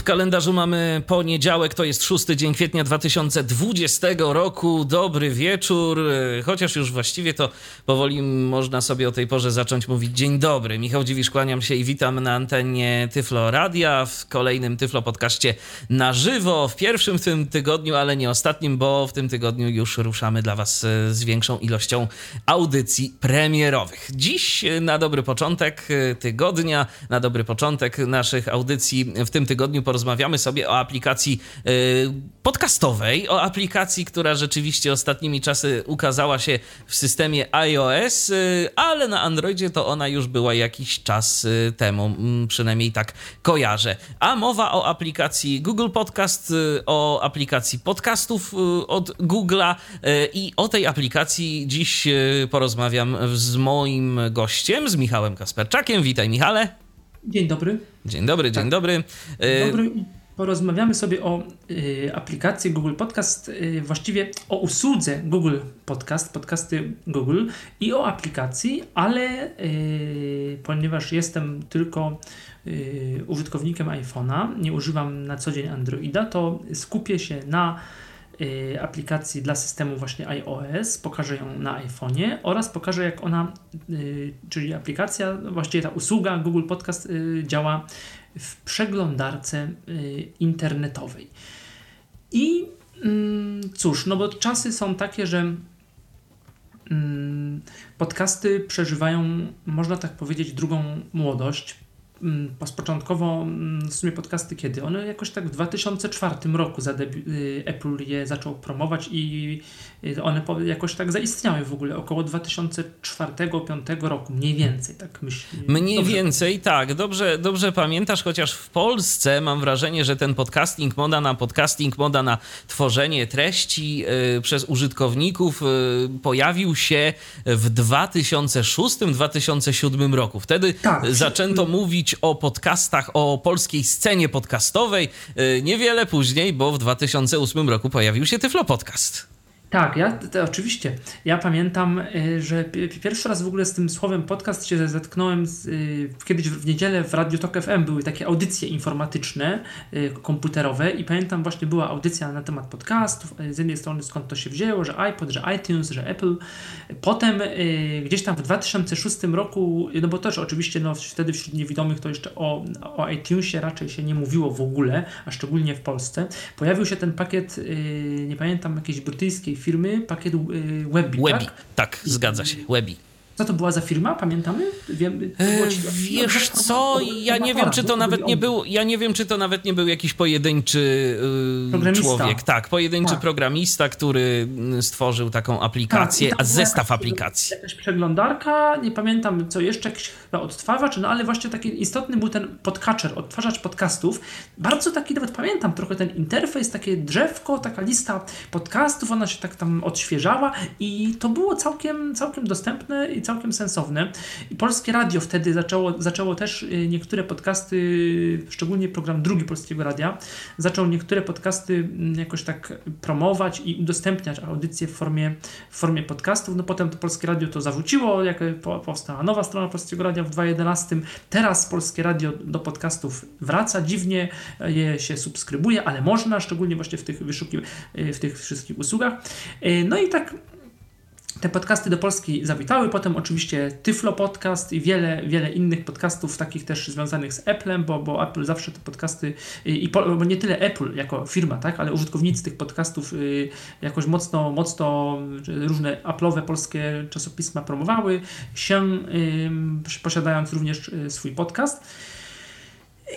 W kalendarzu mamy poniedziałek, to jest szósty dzień kwietnia 2020 roku. Dobry wieczór, chociaż już właściwie to powoli można sobie o tej porze zacząć mówić dzień dobry. Michał Dziwisz, kłaniam się i witam na antenie Tyflo Radia w kolejnym Tyflo podcaście na żywo. W pierwszym w tym tygodniu, ale nie ostatnim, bo w tym tygodniu już ruszamy dla Was z większą ilością audycji premierowych. Dziś na dobry początek tygodnia, na dobry początek naszych audycji w tym tygodniu porozmawiamy sobie o aplikacji y, podcastowej, o aplikacji, która rzeczywiście ostatnimi czasy ukazała się w systemie iOS, y, ale na Androidzie to ona już była jakiś czas y, temu, mm, przynajmniej tak kojarzę. A mowa o aplikacji Google Podcast, o aplikacji podcastów od Google'a i o tej aplikacji dziś porozmawiam z moim gościem, z Michałem Kasperczakiem. Witaj Michale. Dzień dobry. Dzień dobry, dzień tak. dobry. Dzień dobry. Porozmawiamy sobie o y, aplikacji Google Podcast, y, właściwie o usłudze Google Podcast, podcasty Google i o aplikacji, ale y, ponieważ jestem tylko użytkownikiem iPhone'a, nie używam na co dzień Androida, to skupię się na aplikacji dla systemu właśnie iOS, pokażę ją na iPhone'ie oraz pokażę jak ona, y, czyli aplikacja, właściwie ta usługa Google Podcast y, działa w przeglądarce internetowej. I mm, cóż, no bo czasy są takie, że mm, podcasty przeżywają, można tak powiedzieć, drugą młodość początkowo mm, w sumie podcasty kiedy? One jakoś tak w 2004 roku y, Apple je zaczął promować i y, one jakoś tak zaistniały w ogóle około 2004-2005 roku, mniej więcej, tak myślę. Mniej dobrze. więcej, tak, dobrze, dobrze pamiętasz, chociaż w Polsce mam wrażenie, że ten podcasting, moda na podcasting, moda na tworzenie treści yy, przez użytkowników pojawił się w 2006-2007 roku. Wtedy tak, zaczęto mówić o podcastach, o polskiej scenie podcastowej y, niewiele później, bo w 2008 roku pojawił się Tyflo Podcast. Tak, ja oczywiście. Ja pamiętam, y, że pierwszy raz w ogóle z tym słowem podcast się zetknąłem z, y, kiedyś w niedzielę w Radio Tok FM były takie audycje informatyczne, y, komputerowe i pamiętam właśnie była audycja na temat podcastów. Z jednej strony skąd to się wzięło, że iPod, że iTunes, że Apple. Potem gdzieś tam w 2006 roku, no bo też oczywiście no, wtedy wśród niewidomych to jeszcze o, o iTunesie raczej się nie mówiło w ogóle, a szczególnie w Polsce. Pojawił się ten pakiet, nie pamiętam, jakiejś brytyjskiej firmy pakiet y, Webby, Webby, tak? tak, zgadza się, Webby. Co to była za firma? Pamiętamy? Wiem, e, wiesz co, ja nie wiem, czy to nawet nie był, ja nie wiem, czy to nawet nie był jakiś pojedynczy yy, człowiek. Tak, pojedynczy tak. programista, który mm, stworzył taką aplikację, tak, a zestaw jakaś, aplikacji. Jakaś przeglądarka, nie pamiętam co jeszcze, jakiś chyba odtwarzacz, no ale właśnie taki istotny był ten podcatcher, odtwarzacz podcastów. Bardzo taki, nawet pamiętam trochę ten interfejs, takie drzewko, taka lista podcastów, ona się tak tam odświeżała i to było całkiem, całkiem dostępne i całkiem sensowne. I Polskie Radio wtedy zaczęło, zaczęło też y, niektóre podcasty, szczególnie program drugi Polskiego Radia, zaczął niektóre podcasty mm, jakoś tak promować i udostępniać audycje w formie, w formie podcastów. No potem to Polskie Radio to zawróciło, jak powstała nowa strona Polskiego Radia w 2011. Teraz Polskie Radio do podcastów wraca, dziwnie je się subskrybuje, ale można, szczególnie właśnie w tych wyszukiw- w tych wszystkich usługach. Y, no i tak te podcasty do Polski zawitały, potem oczywiście Tyflo Podcast i wiele, wiele innych podcastów, takich też związanych z Applem, bo, bo Apple zawsze te podcasty, i, bo nie tyle Apple jako firma, tak, ale użytkownicy tych podcastów y, jakoś mocno, mocno różne Apple'owe polskie czasopisma promowały się, posiadając również y, swój podcast.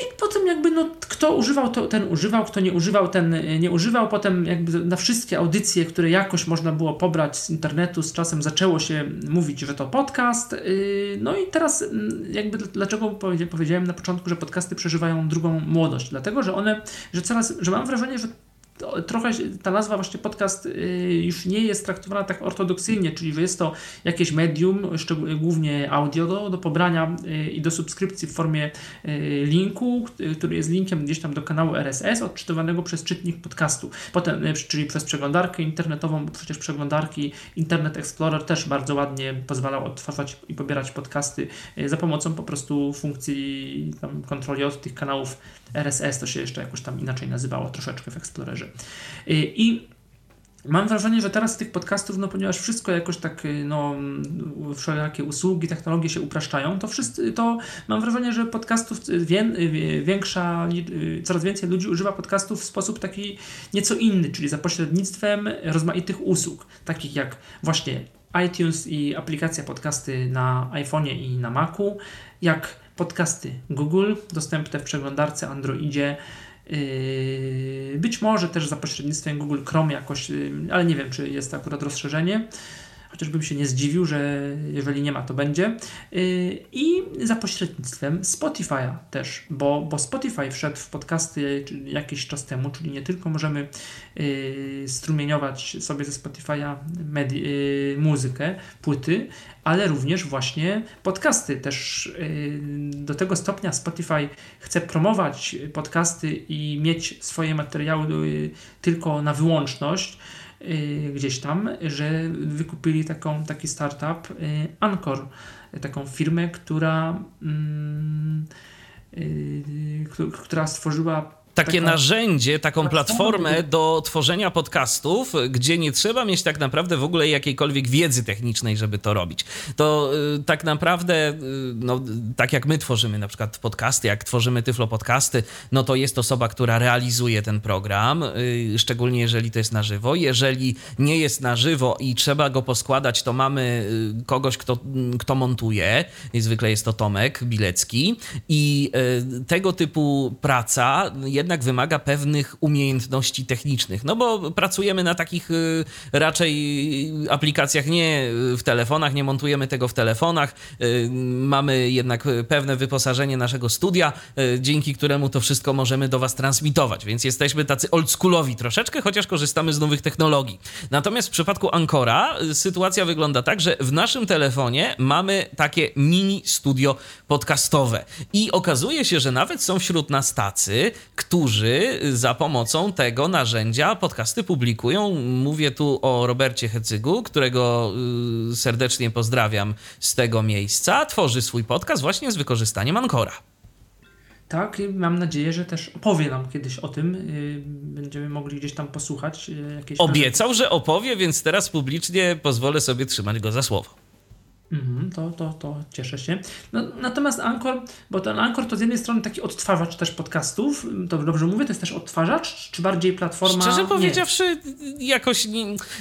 I potem jakby no, kto używał, to ten używał, kto nie używał, ten e, nie używał. Potem jakby na wszystkie audycje, które jakoś można było pobrać z internetu, z czasem zaczęło się mówić, że to podcast. Y, no i teraz mm, jakby dlaczego powiedziałem na początku, że podcasty przeżywają drugą młodość? Dlatego, że one, że coraz, że mam wrażenie, że trochę ta nazwa właśnie podcast już nie jest traktowana tak ortodoksyjnie, czyli że jest to jakieś medium, głównie audio do, do pobrania i do subskrypcji w formie linku, który jest linkiem gdzieś tam do kanału RSS odczytywanego przez czytnik podcastu. Potem, czyli przez przeglądarkę internetową, bo przecież przeglądarki Internet Explorer też bardzo ładnie pozwalał odtwarzać i pobierać podcasty za pomocą po prostu funkcji kontroli od tych kanałów RSS, to się jeszcze jakoś tam inaczej nazywało troszeczkę w Explorerze. I Mam wrażenie, że teraz z tych podcastów, no ponieważ wszystko jakoś tak, no, wszelakie usługi, technologie się upraszczają, to wszyscy, to mam wrażenie, że podcastów większa, coraz więcej ludzi używa podcastów w sposób taki nieco inny, czyli za pośrednictwem rozmaitych usług, takich jak właśnie iTunes i aplikacja podcasty na iPhone'ie i na Macu, jak podcasty Google, dostępne w przeglądarce Androidzie, być może też za pośrednictwem Google Chrome jakoś, yy, ale nie wiem, czy jest to akurat rozszerzenie chociażbym się nie zdziwił, że jeżeli nie ma, to będzie. Y, I za pośrednictwem Spotify'a też, bo, bo Spotify wszedł w podcasty jakiś czas temu, czyli nie tylko możemy y, strumieniować sobie ze Spotify'a y, muzykę, płyty, ale również właśnie podcasty. Też do tego stopnia Spotify chce promować podcasty i mieć swoje materiały tylko na wyłączność, gdzieś tam, że wykupili taką, taki startup y, Anchor, taką firmę, która, mm, y, która stworzyła takie narzędzie, taką platformę do tworzenia podcastów, gdzie nie trzeba mieć tak naprawdę w ogóle jakiejkolwiek wiedzy technicznej, żeby to robić. To y, tak naprawdę, y, no, tak jak my tworzymy na przykład podcasty, jak tworzymy Tyflo Podcasty, no to jest osoba, która realizuje ten program, y, szczególnie jeżeli to jest na żywo. Jeżeli nie jest na żywo i trzeba go poskładać, to mamy y, kogoś, kto, kto montuje. I zwykle jest to Tomek Bilecki. I y, tego typu praca jednak wymaga pewnych umiejętności technicznych, no bo pracujemy na takich y, raczej aplikacjach nie w telefonach, nie montujemy tego w telefonach, y, mamy jednak pewne wyposażenie naszego studia, y, dzięki któremu to wszystko możemy do Was transmitować, więc jesteśmy tacy oldschoolowi troszeczkę, chociaż korzystamy z nowych technologii. Natomiast w przypadku Ancora sytuacja wygląda tak, że w naszym telefonie mamy takie mini studio podcastowe i okazuje się, że nawet są wśród nas tacy, którzy za pomocą tego narzędzia podcasty publikują. Mówię tu o Robercie Hecygu, którego y, serdecznie pozdrawiam z tego miejsca. Tworzy swój podcast właśnie z wykorzystaniem Ancora. Tak, mam nadzieję, że też opowie nam kiedyś o tym. Y, będziemy mogli gdzieś tam posłuchać. Y, jakieś Obiecał, że opowie, więc teraz publicznie pozwolę sobie trzymać go za słowo. Mhm, to, to, to cieszę się. No, natomiast Anchor, bo ten Anchor to z jednej strony taki odtwarzacz też podcastów, to dobrze mówię, to jest też odtwarzacz, czy bardziej platforma? Szczerze powiedziawszy, nie. jakoś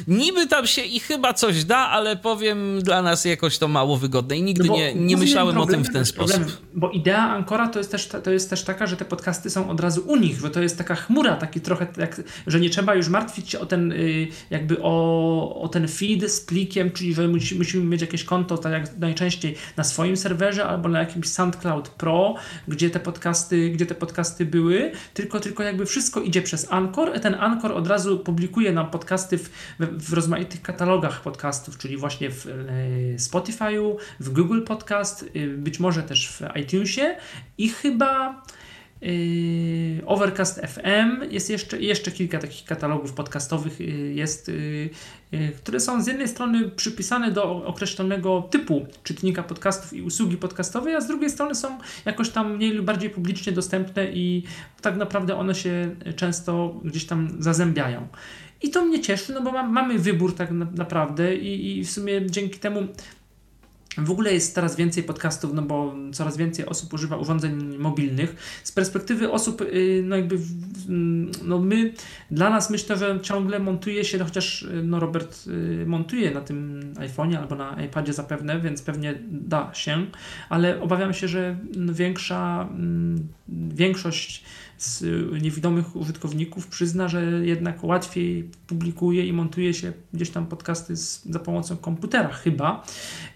niby tam się i chyba coś da, ale powiem dla nas jakoś to mało wygodne i nigdy no nie, nie myślałem problem, o tym w ten sposób. Problem, bo idea Ancora to jest, też, to jest też taka, że te podcasty są od razu u nich, że to jest taka chmura, taki trochę, jak, że nie trzeba już martwić się o ten, y, jakby o, o ten feed z plikiem, czyli że musimy mieć jakieś konto tak jak najczęściej na swoim serwerze albo na jakimś SoundCloud Pro, gdzie te podcasty, gdzie te podcasty były, tylko, tylko jakby wszystko idzie przez Anchor. Ten Anchor od razu publikuje nam podcasty w, w, rozmaitych katalogach podcastów, czyli właśnie w e, Spotify'u, w Google Podcast, e, być może też w iTunesie i chyba Overcast FM, jest jeszcze, jeszcze kilka takich katalogów podcastowych, yy, jest, yy, które są z jednej strony przypisane do określonego typu czytnika podcastów i usługi podcastowej, a z drugiej strony są jakoś tam mniej lub bardziej publicznie dostępne i tak naprawdę one się często gdzieś tam zazębiają. I to mnie cieszy, no bo mamy wybór tak naprawdę i, i w sumie dzięki temu w ogóle jest coraz więcej podcastów, no bo coraz więcej osób używa urządzeń mobilnych. Z perspektywy osób, y, no jakby, no my, dla nas myślę, że ciągle montuje się, no chociaż y, no Robert y, montuje na tym iPhone'ie albo na iPadzie zapewne, więc pewnie da się, ale obawiam się, że większa, większość z niewidomych użytkowników przyzna, że jednak łatwiej publikuje i montuje się gdzieś tam podcasty z, za pomocą komputera, chyba.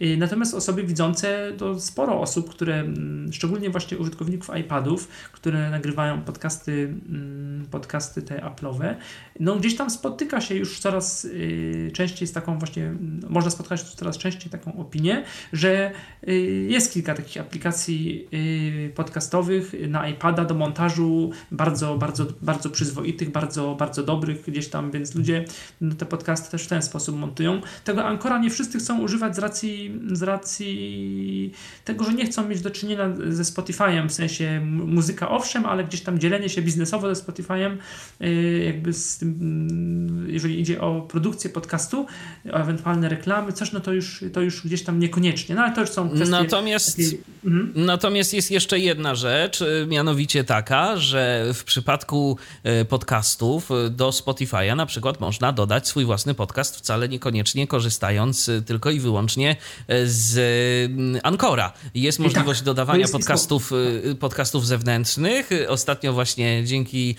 Y, natomiast osoby widzące to sporo osób, które, mm, szczególnie właśnie użytkowników iPadów, które nagrywają podcasty, mm, podcasty te Apple'owe, no gdzieś tam spotyka się już coraz y, częściej z taką właśnie, można spotkać coraz częściej taką opinię, że jest kilka takich aplikacji podcastowych na iPada do montażu bardzo, bardzo, bardzo przyzwoitych, bardzo, bardzo dobrych gdzieś tam, więc ludzie no, te podcasty też w ten sposób montują. Tego Ancora nie wszyscy chcą używać z racji, z racji tego, że nie chcą mieć do czynienia ze Spotify'em, w sensie muzyka owszem, ale gdzieś tam dzielenie się biznesowo ze Spotify'em, y, jakby z tym, mm, jeżeli idzie o produkcję podcastu, o ewentualne reklamy, coś, no to już, to już gdzieś tam niekoniecznie. No ale to już są kwestie... Natomiast, takiej... mhm. natomiast jest jeszcze jedna rzecz, y, mianowicie taka, że w przypadku y, podcastów do Spotify'a na przykład można dodać swój własny podcast, wcale niekoniecznie korzystając tylko i wyłącznie z Ancora. Jest możliwość tak, dodawania podcastów, podcastów zewnętrznych. Ostatnio właśnie dzięki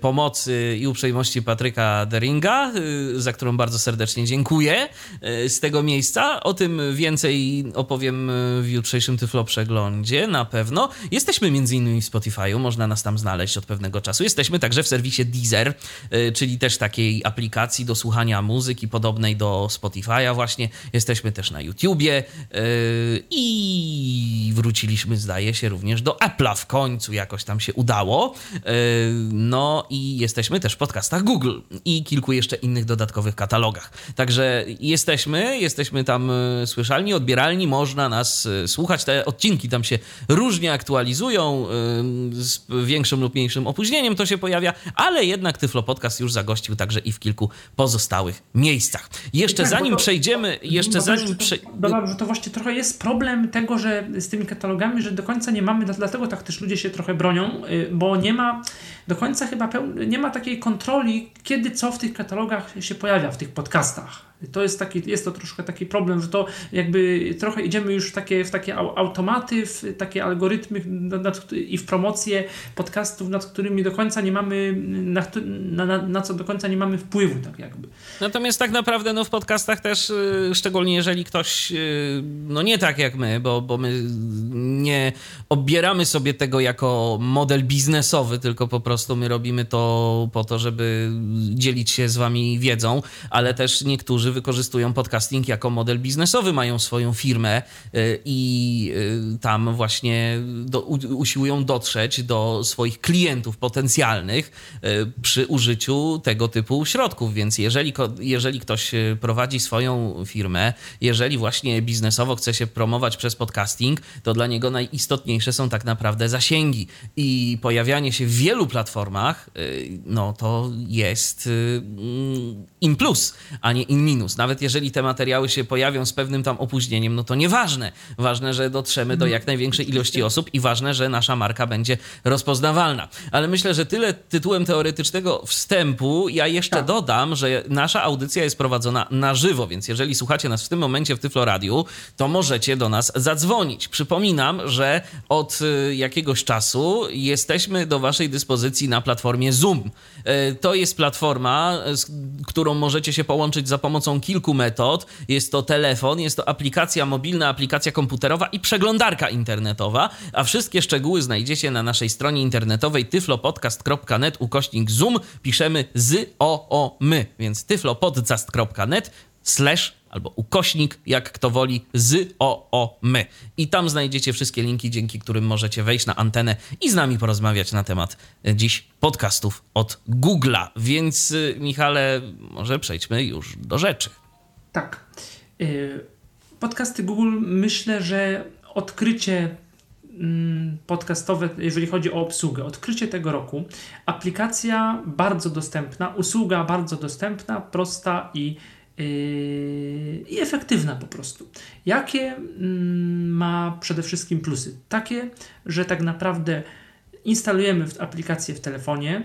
pomocy i uprzejmości Patryka Deringa, za którą bardzo serdecznie dziękuję z tego miejsca. O tym więcej opowiem w jutrzejszym Tyflo Przeglądzie na pewno. Jesteśmy między innymi w Spotify'u, można nas tam znaleźć od pewnego czasu. Jesteśmy także w serwisie Deezer, czyli też takiej aplikacji do słuchania muzyki podobnej do Spotify'a właśnie. Jesteśmy też na YouTubie i wróciliśmy zdaje się również do Apple'a w końcu jakoś tam się udało. No i jesteśmy też w podcastach Google i kilku jeszcze innych dodatkowych katalogach. Także jesteśmy, jesteśmy tam słyszalni, odbieralni, można nas słuchać. Te odcinki tam się różnie aktualizują, z większym lub mniejszym opóźnieniem to się pojawia, ale jednak Tyflo Podcast już zagościł także i w kilku pozostałych miejscach. Jeszcze tak, zanim to, przejdziemy, jeszcze zanim... Prze... Dodam, że to właśnie trochę jest problem tego, że z tymi katalogami, że do końca nie mamy, dlatego tak też ludzie się trochę bronią, bo nie ma do końca chyba nie ma takiej kontroli, kiedy co w tych katalogach się pojawia, w tych podcastach. To jest, taki, jest to troszkę taki problem, że to jakby trochę idziemy już w takie, w takie automaty, w takie algorytmy nad, i w promocję podcastów, nad którymi do końca nie mamy, na, na, na, co do końca nie mamy wpływu, tak jakby. Natomiast tak naprawdę no, w podcastach też, y, szczególnie jeżeli ktoś, y, no nie tak jak my, bo, bo my nie obieramy sobie tego jako model biznesowy, tylko po prostu my robimy to po to, żeby dzielić się z wami wiedzą, ale też niektórzy którzy wykorzystują podcasting jako model biznesowy, mają swoją firmę y, i y, tam właśnie do, usiłują dotrzeć do swoich klientów potencjalnych y, przy użyciu tego typu środków. Więc jeżeli, jeżeli ktoś prowadzi swoją firmę, jeżeli właśnie biznesowo chce się promować przez podcasting, to dla niego najistotniejsze są tak naprawdę zasięgi. I pojawianie się w wielu platformach, no to jest in plus, a nie in minus. Nawet jeżeli te materiały się pojawią z pewnym tam opóźnieniem, no to nieważne. Ważne, że dotrzemy do jak największej ilości osób i ważne, że nasza marka będzie rozpoznawalna. Ale myślę, że tyle tytułem teoretycznego wstępu. Ja jeszcze tak. dodam, że nasza audycja jest prowadzona na żywo, więc jeżeli słuchacie nas w tym momencie w Tyflo Radiu, to możecie do nas zadzwonić. Przypominam, że od y, jakiegoś czasu jesteśmy do waszej dyspozycji na platformie Zoom. Y, to jest platforma, z którą możecie się połączyć za pomocą kilku metod. Jest to telefon, jest to aplikacja mobilna, aplikacja komputerowa i przeglądarka internetowa, a wszystkie szczegóły znajdziecie na naszej stronie internetowej tyflopodcast.net ukośnik zoom. Piszemy z o o my, więc tyflopodcast.net slash albo ukośnik, jak kto woli, z o o my. I tam znajdziecie wszystkie linki, dzięki którym możecie wejść na antenę i z nami porozmawiać na temat e, dziś podcastów od Google'a. Więc e, Michale, może przejdźmy już do rzeczy. Tak. E, podcasty Google myślę, że odkrycie mm, podcastowe, jeżeli chodzi o obsługę. Odkrycie tego roku. Aplikacja bardzo dostępna, usługa bardzo dostępna, prosta i i efektywna po prostu. Jakie mm, ma przede wszystkim plusy? Takie, że tak naprawdę instalujemy aplikację w telefonie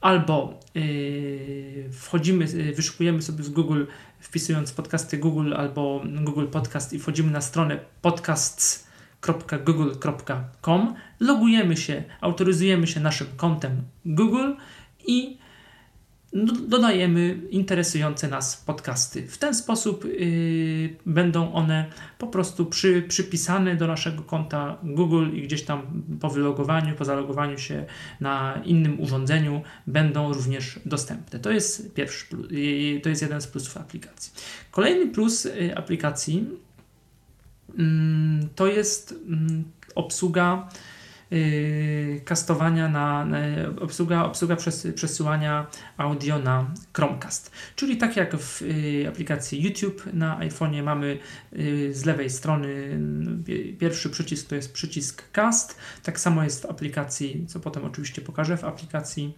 albo yy, wchodzimy, yy, wyszukujemy sobie w Google, wpisując podcasty Google albo Google Podcast i wchodzimy na stronę podcasts www.google.com, logujemy się, autoryzujemy się naszym kontem Google i dodajemy interesujące nas podcasty. W ten sposób yy, będą one po prostu przy, przypisane do naszego konta Google i gdzieś tam po wylogowaniu, po zalogowaniu się na innym urządzeniu będą również dostępne. To jest pierwszy plus, yy, to jest jeden z plusów aplikacji. Kolejny plus yy, aplikacji mm, to jest mm, obsługa kastowania na, na obsługa, obsługa przes, przesyłania audio na Chromecast. Czyli tak jak w y, aplikacji YouTube na iPhone'ie mamy y, z lewej strony y, pierwszy przycisk to jest przycisk Cast, tak samo jest w aplikacji, co potem oczywiście pokażę, w aplikacji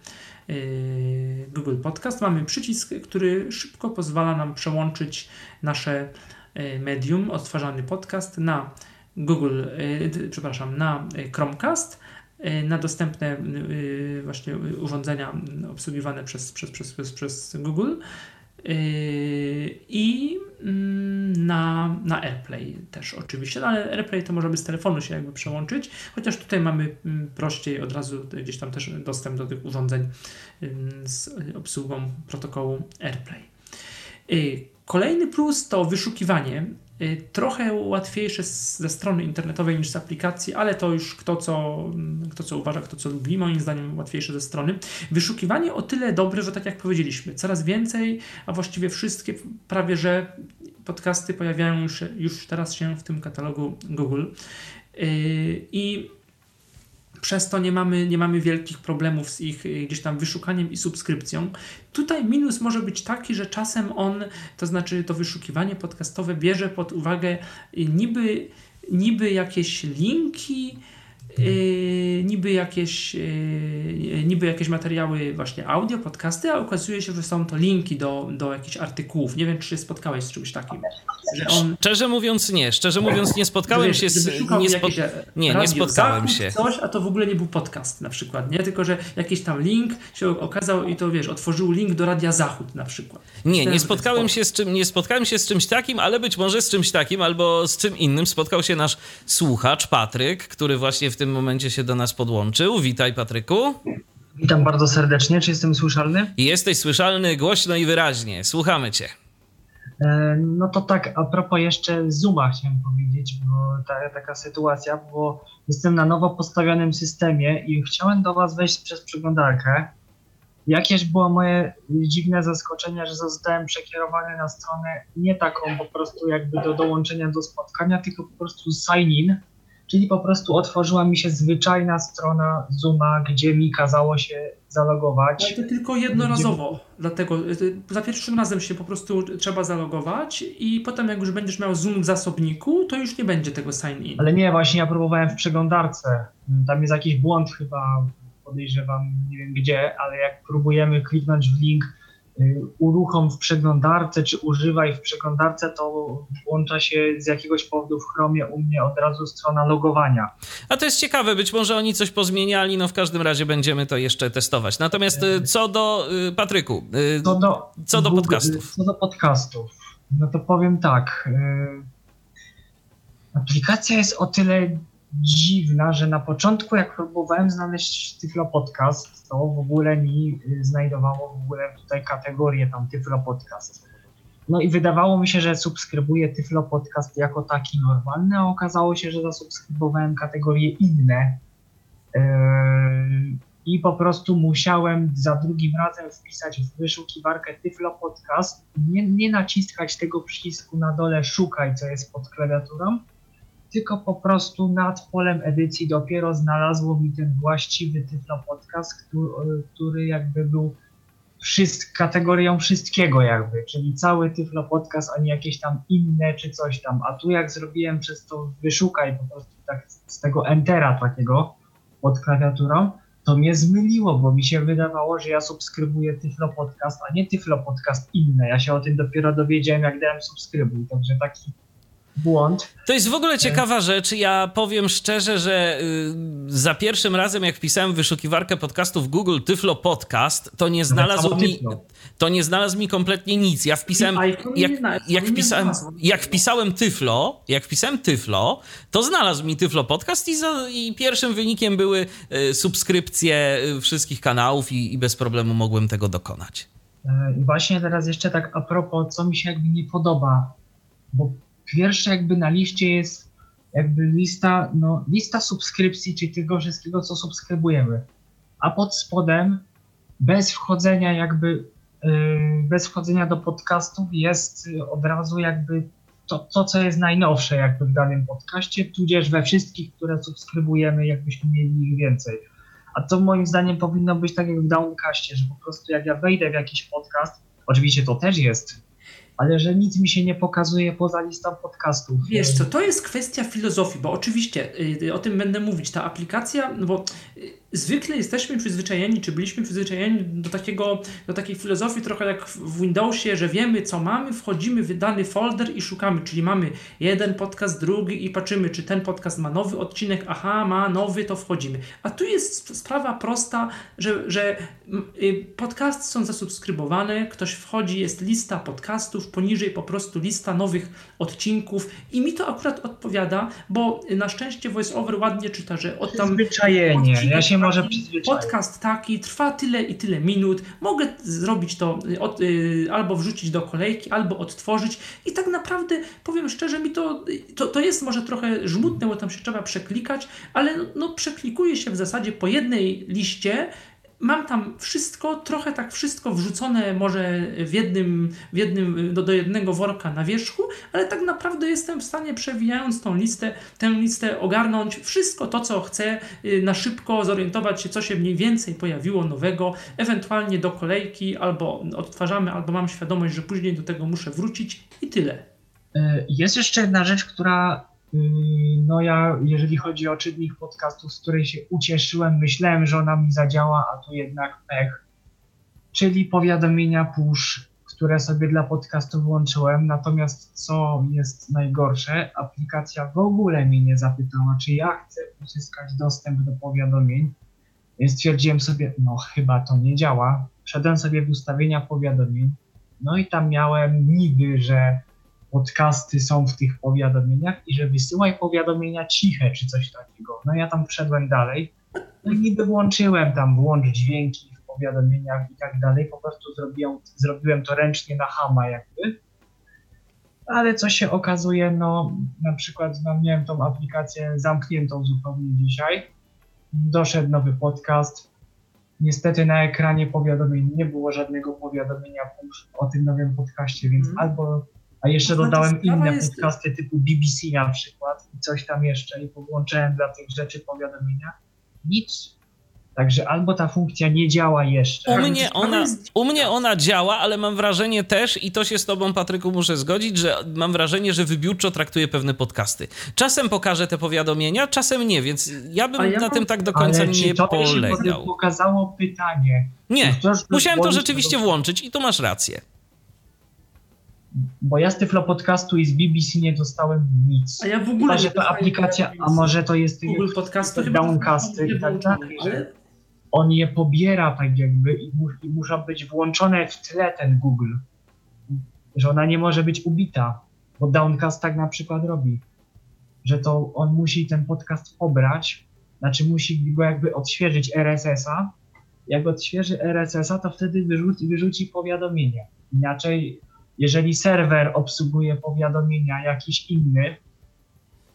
Google Podcast mamy przycisk, który szybko pozwala nam przełączyć nasze medium, odtwarzany podcast na Google, y, przepraszam, na Chromecast, y, na dostępne właśnie urządzenia obsługiwane przez, przez, przez, przez, przez Google i mm, na, na AirPlay też oczywiście, no ale AirPlay to może by z telefonu się jakby przełączyć, chociaż tutaj mamy mm, prościej od razu gdzieś tam też dostęp do tych urządzeń z obsługą protokołu AirPlay. Kolejny plus to wyszukiwanie trochę łatwiejsze ze strony internetowej niż z aplikacji, ale to już kto co, kto co uważa, kto co lubi, moim zdaniem łatwiejsze ze strony. Wyszukiwanie o tyle dobre, że tak jak powiedzieliśmy, coraz więcej, a właściwie wszystkie prawie że podcasty pojawiają już, już teraz się w tym katalogu Google. Y, I przez to nie mamy, nie mamy wielkich problemów z ich y, gdzieś tam wyszukaniem i subskrypcją. Tutaj minus może być taki, że czasem on, to znaczy to wyszukiwanie podcastowe bierze pod uwagę y, niby, niby jakieś linki, Yy, niby, jakieś, yy, niby jakieś materiały właśnie audio, podcasty, a okazuje się, że są to linki do, do jakichś artykułów. Nie wiem, czy się spotkałeś z czymś takim. Że on... Szczerze mówiąc nie, szczerze mówiąc nie spotkałem się z... Nie, spo... nie, nie spotkałem się. Coś, a to w ogóle nie był podcast na przykład, nie? Tylko, że jakiś tam link się okazał i to wiesz, otworzył link do Radia Zachód na przykład. Nie, nie spotkałem się z czym, nie spotkałem się z czymś takim, ale być może z czymś takim albo z czym innym spotkał się nasz słuchacz Patryk, który właśnie w tym momencie się do nas podłączył. Witaj, Patryku. Witam bardzo serdecznie. Czy jestem słyszalny? Jesteś słyszalny głośno i wyraźnie. Słuchamy cię. E, no to tak, a propos jeszcze Zooma chciałem powiedzieć, bo ta, taka sytuacja, bo jestem na nowo postawionym systemie i chciałem do Was wejść przez przeglądarkę. Jakież było moje dziwne zaskoczenie, że zostałem przekierowany na stronę nie taką po prostu jakby do dołączenia do spotkania, tylko po prostu sign in Czyli po prostu otworzyła mi się zwyczajna strona Zooma, gdzie mi kazało się zalogować. Ale to tylko jednorazowo, gdzie... dlatego y, za pierwszym razem się po prostu trzeba zalogować i potem jak już będziesz miał Zoom w zasobniku, to już nie będzie tego sign in. Ale nie, właśnie ja próbowałem w przeglądarce. Tam jest jakiś błąd chyba, podejrzewam, nie wiem gdzie, ale jak próbujemy kliknąć w link uruchom w przeglądarce, czy używaj w przeglądarce, to włącza się z jakiegoś powodu w Chromie u mnie od razu strona logowania. A to jest ciekawe, być może oni coś pozmieniali, no w każdym razie będziemy to jeszcze testować. Natomiast y, co do y, Patryku, co do, co do podcastów. Co do podcastów, no to powiem tak. Aplikacja jest o tyle dziwna, że na początku jak próbowałem znaleźć Tyflo Podcast, to w ogóle mi y, znajdowało w ogóle tutaj kategorię tam Tyflo Podcast. No i wydawało mi się, że subskrybuję Tyflo Podcast jako taki normalny, a okazało się, że zasubskrybowałem kategorie inne. Yy, I po prostu musiałem za drugim razem wpisać w wyszukiwarkę Tyflo Podcast, nie, nie naciskać tego przycisku na dole szukaj, co jest pod klawiaturą, tylko po prostu nad polem edycji dopiero znalazło mi ten właściwy Tyflo Podcast, który, który jakby był wszystk, kategorią wszystkiego jakby, czyli cały Tyflo Podcast, a nie jakieś tam inne czy coś tam. A tu jak zrobiłem przez to wyszukaj po prostu tak z tego entera takiego pod klawiaturą, to mnie zmyliło, bo mi się wydawało, że ja subskrybuję Tyflo Podcast, a nie Tyflo Podcast inne. Ja się o tym dopiero dowiedziałem, jak dałem subskrybuj. Także taki błąd. To jest w ogóle ciekawa rzecz. Ja powiem szczerze, że y, za pierwszym razem, jak wpisałem wyszukiwarkę podcastów Google Tyflo Podcast, to nie znalazł mi, to nie znalazł mi kompletnie nic. Ja wpisałem, jak, jak, wpisałem, jak wpisałem Tyflo, jak wpisałem Tyflo, to znalazł mi Tyflo Podcast i, za, i pierwszym wynikiem były y, subskrypcje y, wszystkich kanałów i, i bez problemu mogłem tego dokonać. I właśnie teraz jeszcze tak a propos, co mi się jakby nie podoba, bo pierwsze jakby na liście jest jakby lista, no, lista subskrypcji, czyli tego wszystkiego, co subskrybujemy. A pod spodem, bez wchodzenia jakby, yy, bez wchodzenia do podcastów jest od razu jakby to, to, co jest najnowsze jakby w danym podcaście, tudzież we wszystkich, które subskrybujemy, jakbyśmy mieli ich więcej. A to moim zdaniem powinno być tak jak w Downcastie, że po prostu jak ja wejdę w jakiś podcast, oczywiście to też jest ale że nic mi się nie pokazuje poza listą podcastów. Wiesz co, to jest kwestia filozofii, bo oczywiście y, o tym będę mówić. Ta aplikacja, no bo y, zwykle jesteśmy przyzwyczajeni, czy byliśmy przyzwyczajeni do, takiego, do takiej filozofii trochę jak w Windowsie, że wiemy co mamy, wchodzimy w dany folder i szukamy, czyli mamy jeden podcast, drugi i patrzymy, czy ten podcast ma nowy odcinek, aha, ma nowy, to wchodzimy. A tu jest sprawa prosta, że, że y, podcasty są zasubskrybowane, ktoś wchodzi, jest lista podcastów, poniżej po prostu lista nowych odcinków. I mi to akurat odpowiada, bo na szczęście VoiceOver ładnie czyta, że od tam... Przyzwyczajenie, ja się może Podcast taki trwa tyle i tyle minut. Mogę zrobić to y, od, y, albo wrzucić do kolejki, albo odtworzyć. I tak naprawdę powiem szczerze, mi to, to, to jest może trochę żmudne, bo tam się trzeba przeklikać, ale no, przeklikuje się w zasadzie po jednej liście mam tam wszystko, trochę tak wszystko wrzucone może w jednym, w jednym do, do jednego worka na wierzchu, ale tak naprawdę jestem w stanie przewijając tą listę, tę listę ogarnąć wszystko to, co chcę y, na szybko, zorientować się, co się mniej więcej pojawiło nowego, ewentualnie do kolejki albo odtwarzamy, albo mam świadomość, że później do tego muszę wrócić i tyle. Y, jest jeszcze jedna rzecz, która no ja, jeżeli chodzi o czytnik podcastów, z której się ucieszyłem, myślałem, że ona mi zadziała, a tu jednak pech. Czyli powiadomienia push, które sobie dla podcastu włączyłem. Natomiast co jest najgorsze, aplikacja w ogóle mnie nie zapytała, czy ja chcę uzyskać dostęp do powiadomień. Więc stwierdziłem sobie, no chyba to nie działa. Wszedłem sobie w ustawienia powiadomień. No i tam miałem niby, że podcasty są w tych powiadomieniach i że wysyłaj powiadomienia ciche czy coś takiego. No ja tam wszedłem dalej no i niby włączyłem tam włącz dźwięki w powiadomieniach i tak dalej. Po prostu zrobiłem, zrobiłem to ręcznie na hama jakby. Ale co się okazuje, no na przykład no, miałem tą aplikację zamkniętą zupełnie dzisiaj. Doszedł nowy podcast. Niestety na ekranie powiadomień nie było żadnego powiadomienia o tym nowym podcaście, więc mm. albo a jeszcze dodałem inne jest... podcasty typu BBC na przykład i coś tam jeszcze i podłączyłem dla tych rzeczy powiadomienia. Nic. Także albo ta funkcja nie działa jeszcze. U mnie, ona, u mnie ona działa, ale mam wrażenie też, i to się z tobą, Patryku, muszę zgodzić, że mam wrażenie, że wybiórczo traktuje pewne podcasty. Czasem pokażę te powiadomienia, czasem nie, więc ja bym ja na tym tak do końca ale nie to polegał. Się pokazało pytanie. Nie, musiałem to rzeczywiście włączyć i tu masz rację bo ja z Tyflo Podcastu i z BBC nie dostałem nic. A ja w ogóle Chyba, że to aplikacja, a może to jest Google Podcastu, Downcasty i tak że on je pobiera tak jakby i, mu, i muszą być włączone w tle ten Google, że ona nie może być ubita, bo Downcast tak na przykład robi, że to on musi ten podcast pobrać, znaczy musi go jakby odświeżyć RSS-a, jak odświeży RSS-a, to wtedy wyrzuci, wyrzuci powiadomienie. Inaczej jeżeli serwer obsługuje powiadomienia jakiś inny,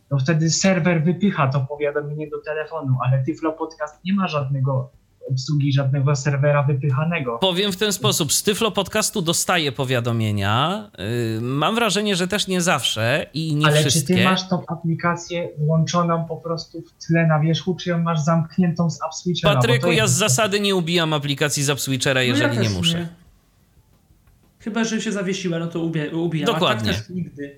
to wtedy serwer wypycha to powiadomienie do telefonu, ale Tyflo Podcast nie ma żadnego obsługi żadnego serwera wypychanego. Powiem w ten sposób, z Tyflo Podcastu dostaję powiadomienia. Yy, mam wrażenie, że też nie zawsze i nie Ale wszystkie. czy ty masz tą aplikację włączoną po prostu w tle na wierzchu, czy ją masz zamkniętą z AppSwitchera? Patryku, ja z zasady nie ubijam aplikacji z AppSwitchera, jeżeli no ja nie muszę. Nie. Chyba, że się zawiesiła, no to ubijam. Dokładnie. A tak też nigdy.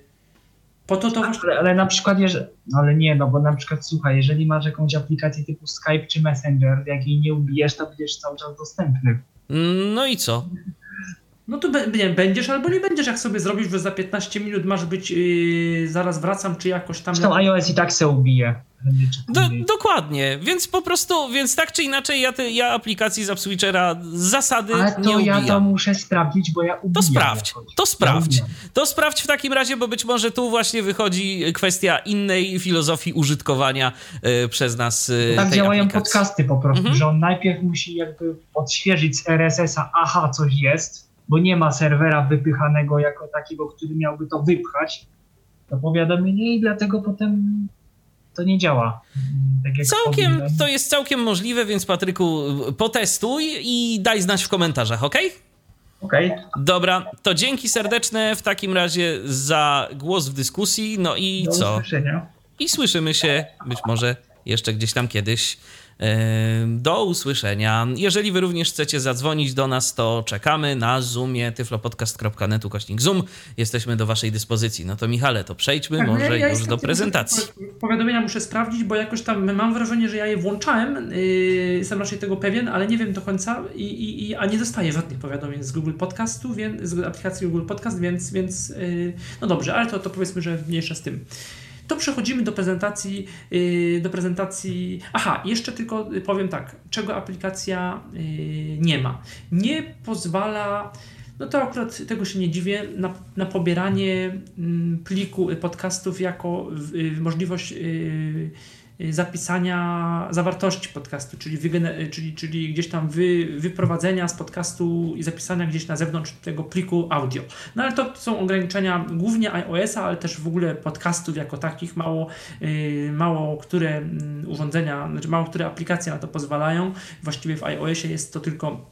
Po to to właśnie... ale, ale na przykład, jeżeli, no ale nie, no bo na przykład słuchaj, jeżeli masz jakąś aplikację typu Skype czy Messenger, jak jej nie ubijesz, to będziesz cały czas dostępny. No i co? No to nie, będziesz albo nie będziesz, jak sobie zrobisz, że za 15 minut masz być, yy, zaraz wracam, czy jakoś tam... Zresztą iOS i tak se ubije. Do, dokładnie, więc po prostu, więc tak czy inaczej ja, te, ja aplikacji z AppSwitchera z zasady Ale nie to ubijam. ja to muszę sprawdzić, bo ja ubijam. To sprawdź, jakoś. to sprawdź. Ja. To sprawdź w takim razie, bo być może tu właśnie wychodzi kwestia innej filozofii użytkowania e, przez nas e, Tak działają aplikacji. podcasty po prostu, Mhm. że on najpierw musi jakby odświeżyć z RSS-a, aha, coś jest, bo nie ma serwera wypychanego jako takiego, który miałby to wypchać, to powiadomienie i dlatego potem to nie działa. Tak Całkiem, powinno. to jest całkiem możliwe, więc Patryku, potestuj i daj znać w komentarzach, ok? Okej, Dobra, to dzięki serdeczne w takim razie za głos w dyskusji. No i do co? usłyszenia. I słyszymy się być może jeszcze gdzieś tam kiedyś. Ehm, Do usłyszenia. Jeżeli wy również chcecie zadzwonić do nas, to czekamy na Zoomie tyflopodcast.net ukośnik Zoom. Jesteśmy do waszej dyspozycji. No to Michale, to przejdźmy Tak, no może ja- już do prezentacji. Powiadomienia muszę sprawdzić, bo jakoś tam mam wrażenie, że ja je włączałem. Yy, jestem raczej tego pewien, ale nie wiem do końca. I, i, i, a nie dostaję żadnych powiadomień z Google Podcastu, więc, z aplikacji Google Podcast, więc, więc yy, no dobrze, ale to, to powiedzmy, że mniejsza z tym. To przechodzimy do prezentacji, yy, do prezentacji. Aha, jeszcze tylko powiem tak, czego aplikacja yy, nie ma. Nie pozwala, no to akurat tego się nie dziwię, na, na pobieranie mm, pliku y, podcastów jako y, możliwość y, y, zapisania zawartości podcastu, czyli, y, czyli, czyli gdzieś tam wy, wyprowadzenia z podcastu i zapisania gdzieś na zewnątrz tego pliku audio. No ale to są ograniczenia głównie iOS-a, ale też w ogóle podcastów jako takich. Mało, y, mało które mm, urządzenia, znaczy mało które aplikacje na to pozwalają. Właściwie w iOSie jest to tylko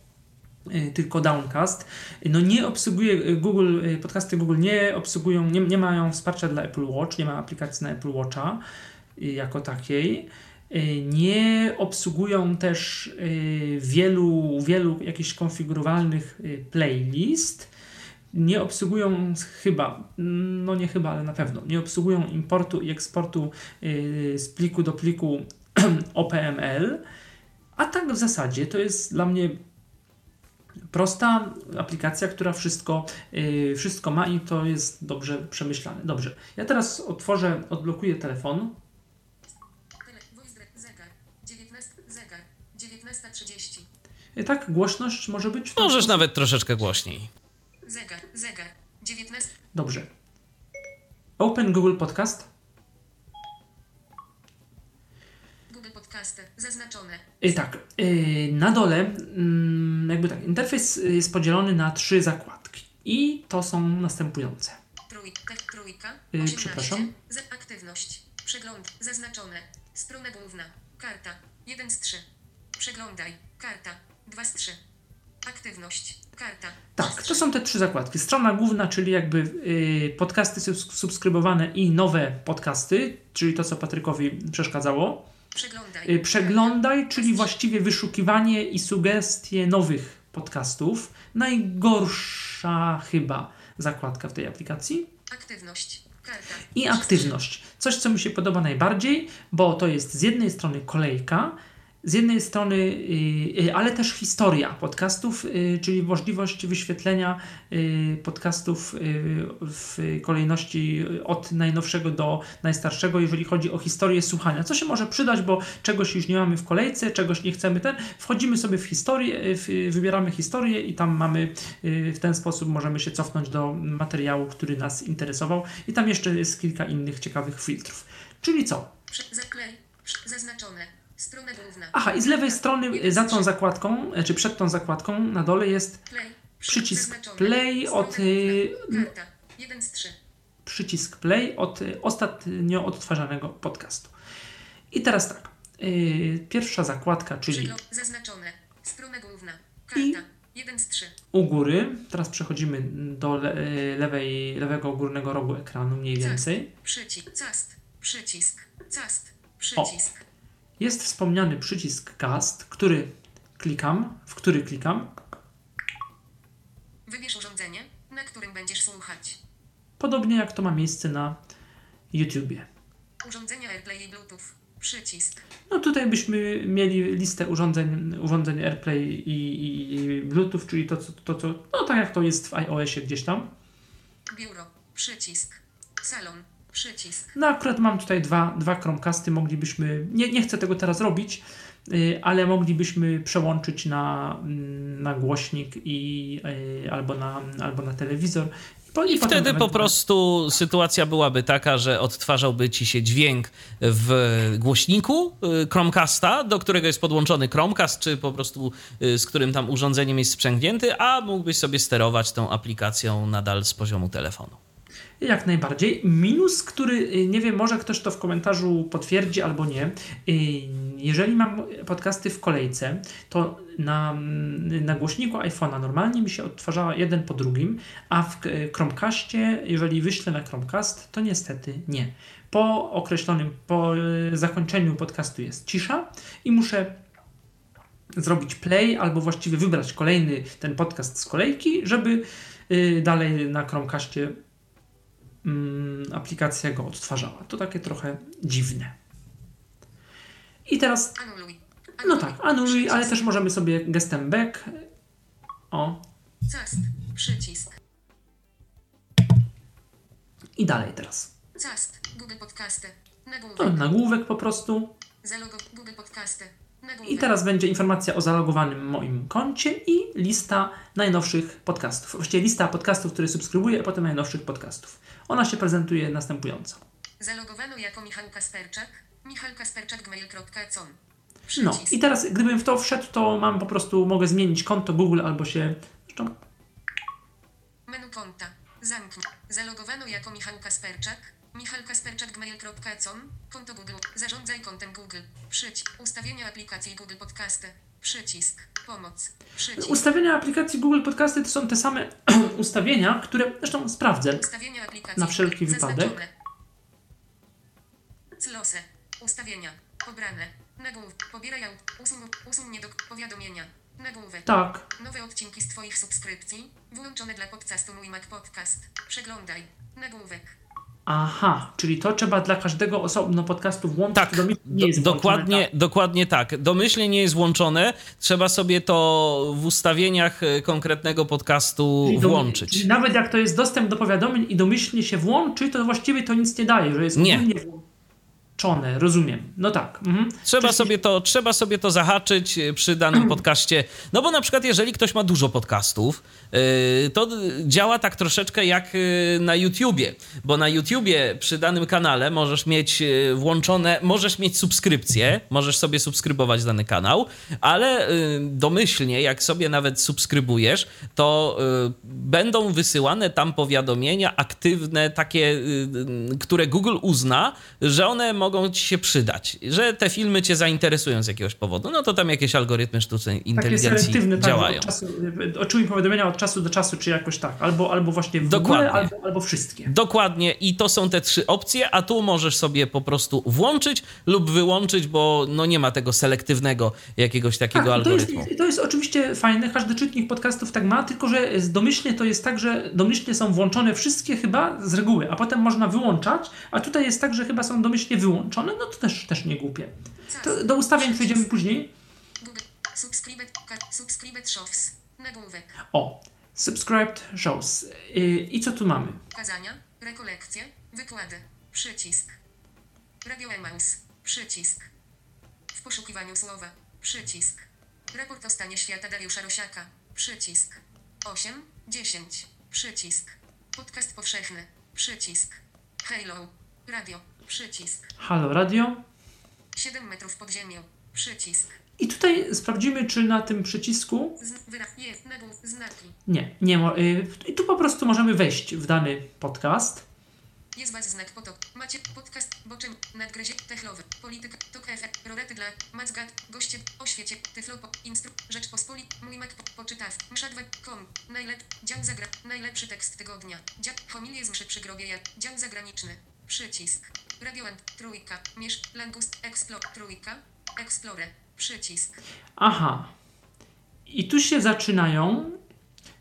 y, tylko Downcast. No nie obsługuje y, Google, y, podcasty Google nie obsługują, nie, nie mają wsparcia dla Apple Watch, nie ma aplikacji na Apple Watcha y, jako takiej. Y, Nie obsługują też y, wielu, wielu jakichś konfigurowalnych y, playlist. Nie obsługują chyba, no nie chyba, ale na pewno, nie obsługują importu i eksportu y, z pliku do pliku OPML. A tak w zasadzie to jest dla mnie prosta aplikacja, która wszystko, wszystko ma i to jest dobrze przemyślane. Dobrze. Ja teraz otworzę, odblokuję telefon. Tak, głośność może być? Możesz sposób? nawet troszeczkę głośniej. zegar, zegar, 19, Dobrze. Open Google Podcast. Google Podcaster, zaznaczone, Yy, tak, yy, na dole mm, jakby tak, interfejs jest podzielony na trzy zakładki i to są następujące. trójka, trójka, Yy, 18, przepraszam. za aktywność, przegląd, zaznaczone, strona główna, karta, 1 z 3, przeglądaj, karta, 2 z 3, aktywność, karta, Tak, to są te trzy zakładki. Strona główna, czyli jakby yy, podcasty subs- subskrybowane i nowe podcasty, czyli to, co Patrykowi przeszkadzało. przeglądaj, Yy, Przeglądaj, czyli właściwie wyszukiwanie i sugestie nowych podcastów. Najgorsza chyba zakładka w tej aplikacji. aktywność, karta, I aktywność. Coś, co mi się podoba najbardziej, bo to jest z jednej strony kolejka, z jednej strony, y, y, ale też historia podcastów, y, czyli możliwość wyświetlenia podcastów w kolejności od najnowszego do najstarszego, jeżeli chodzi o historię słuchania. Co się może przydać, bo czegoś już nie mamy w kolejce, czegoś nie chcemy ten. Wchodzimy sobie w historię, wybieramy historię i tam mamy w ten sposób możemy się cofnąć do materiału, który nas interesował. I tam jeszcze jest kilka innych ciekawych filtrów. Czyli co? zaklej, zaznaczone, strona główna, Aha, i z lewej strony za tą zakładką, e, czy przed tą zakładką na dole jest Play. Przy- Przycisk play od, y, główna. Karta. 1 z 3. przycisk play od y, ostatnio odtwarzanego podcastu. I teraz tak. y, Pierwsza zakładka, czyli zaznaczone. Strona główna. I- Karta. 1 z 3. u góry. Teraz przechodzimy do le, lewej, lewego górnego rogu ekranu mniej więcej. Przycisk. Cast. Przycisk. Cast. Przycisk. Jest wspomniany przycisk cast, który klikam, w który klikam. Wybierz urządzenie, na którym będziesz słuchać. Podobnie jak to ma miejsce na YouTubie. Urządzenia AirPlay i Bluetooth. Przycisk. No tutaj byśmy mieli listę urządzeń, urządzeń AirPlay i, i Bluetooth, czyli to, co- to, co, no tak jak to jest w iOSie gdzieś tam. Biuro. Przycisk. Salon. Przycisk. No akurat mam tutaj dwa, dwa Chromecasty, moglibyśmy, nie, nie chcę tego teraz robić, y, ale moglibyśmy przełączyć na, mm, na głośnik i, y, albo, na, albo na telewizor. I potem wtedy po prostu sytuacja byłaby taka, że odtwarzałby ci się dźwięk w głośniku y, Chromecasta, do którego jest podłączony Chromecast, czy po prostu z którym tam urządzeniem jest sprzęgnięty, a mógłbyś sobie sterować tą aplikacją nadal z poziomu telefonu. Jak najbardziej. Minus, który y, nie wiem, może ktoś to w komentarzu potwierdzi albo nie. Y, Jeżeli mam podcasty w kolejce, to na, na głośniku iPhone'a normalnie mi się odtwarzała jeden po drugim, a w Chromecastie, jeżeli wyślę na Chromecast, to niestety nie. Po określonym, po y, zakończeniu podcastu jest cisza i muszę zrobić play albo właściwie wybrać kolejny ten podcast z kolejki, żeby y, dalej na Chromecastie aplikacja go odtwarzała. To takie trochę dziwne. I teraz, Anuluj. no tak, anuluj, ale też możemy sobie gestem back. O, Cast. Przycisk. i dalej teraz. Cast. Google Podcasty. Nagłówek. nagłówek po prostu. Zalogo. Google Podcasty. I teraz będzie informacja o zalogowanym moim koncie i lista najnowszych podcastów. Właściwie lista podcastów, które subskrybuję, a potem najnowszych podcastów. Ona się prezentuje następująco. Zalogowano jako Michał Kasperczak. Michał Kasperczak gmail.com. No i teraz, gdybym w to wszedł, to mam po prostu, mogę zmienić konto Google albo się. Zresztą Menu konta. Zamknij. Zalogowano jako Michał Kasperczak. Michał Kasperczak gmail.com. Konto Google. Zarządzaj kontem Google. Przycisk. Ustawienia aplikacji Google Podcasty. Przycisk. Pomoc. Przycisk. Ustawienia aplikacji Google Podcasty to są te same ustawienia, które zresztą sprawdzę. Ustawienia aplikacji. Na wszelki wypadek. Close. Ustawienia. Pobrane. Nagłówek. Pobieraj aut. Usuń, usuń nie do powiadomienia. Nagłówek. Tak, Nowe odcinki z Twoich subskrypcji. Włączone dla podcastu Mój Mac Podcast. Przeglądaj. Nagłówek. Aha, czyli to trzeba dla każdego osobno podcastu włączyć. Tak, domyślnie nie do, jest włączone, dokładnie, tak? dokładnie tak. Domyślnie nie jest włączone. Trzeba sobie to w ustawieniach e, konkretnego podcastu Czyli włączyć. Czyli nawet jak to jest dostęp do powiadomień i domyślnie się włączy, to właściwie to nic nie daje, że jest Nie. ogólnie włączone, rozumiem. No tak. Mhm. Trzeba Czyli- sobie, to, trzeba sobie to zahaczyć e, przy danym podcaście. No bo na przykład, jeżeli ktoś ma dużo podcastów, yy, to działa tak troszeczkę jak yy, na YouTubie. Bo na YouTubie przy danym kanale możesz mieć włączone, możesz mieć subskrypcję, możesz sobie subskrybować dany kanał, ale yy, domyślnie, jak sobie nawet subskrybujesz, to będą wysyłane tam powiadomienia aktywne, takie, które Google uzna, że one mogą ci się przydać, że te filmy cię zainteresują z jakiegoś powodu. No to tam jakieś algorytmy sztucznej Takie inteligencji tak, działają. od czasu, oczuj powiadomienia od czasu do czasu, czy jakoś tak. Albo, albo właśnie w Dokładnie. ogóle, albo, albo wszystkie. Dokładnie, i to są te trzy opcje, a tu możesz sobie po prostu włączyć lub wyłączyć, bo no nie ma tego selektywnego jakiegoś takiego Tak, to, jest, algorytmu. to jest oczywiście fajne, każdy czytnik podcastów tak ma, tylko że domyślnie to jest tak, że domyślnie są włączone wszystkie chyba z reguły, a potem można wyłączać, a tutaj jest tak, że chyba są domyślnie wyłączone, no to też, też nie głupie. To do ustawień przejdziemy później. Subscribed. shows. Nagłówek. O, subscribed shows. Yy, I co tu mamy? Kazania. Rekolekcje. Wykłady. Przycisk. Radio Emaus. Przycisk. W poszukiwaniu słowa. Przycisk. Raport o stanie świata Dariusza Rosiaka. Przycisk. 8, 10. Przycisk. Podcast powszechny. Przycisk. Hello. Radio. Przycisk. Halo Radio. 7 metrów pod ziemią. Przycisk. I tutaj sprawdzimy, czy na tym przycisku. Nie, nie. Yy, I tu po prostu możemy wejść w dany podcast. Jest was znak potok. Macie podcast, boczem, nadgryzie, techlowy, polityka, tok efekt, rolety dla, macgat, goście, o świecie, tyflopo, instru, rzeczpospolit, mój po, poczytaw, mszadwa.com, najlep, dział zagra, najlepszy tekst tygodnia, dział, homilie z mszy przy grobie, dział zagraniczny, przycisk, radioant, trójka, miesz, langust, explore, trójka, explore, przycisk, Aha. I tu się zaczynają.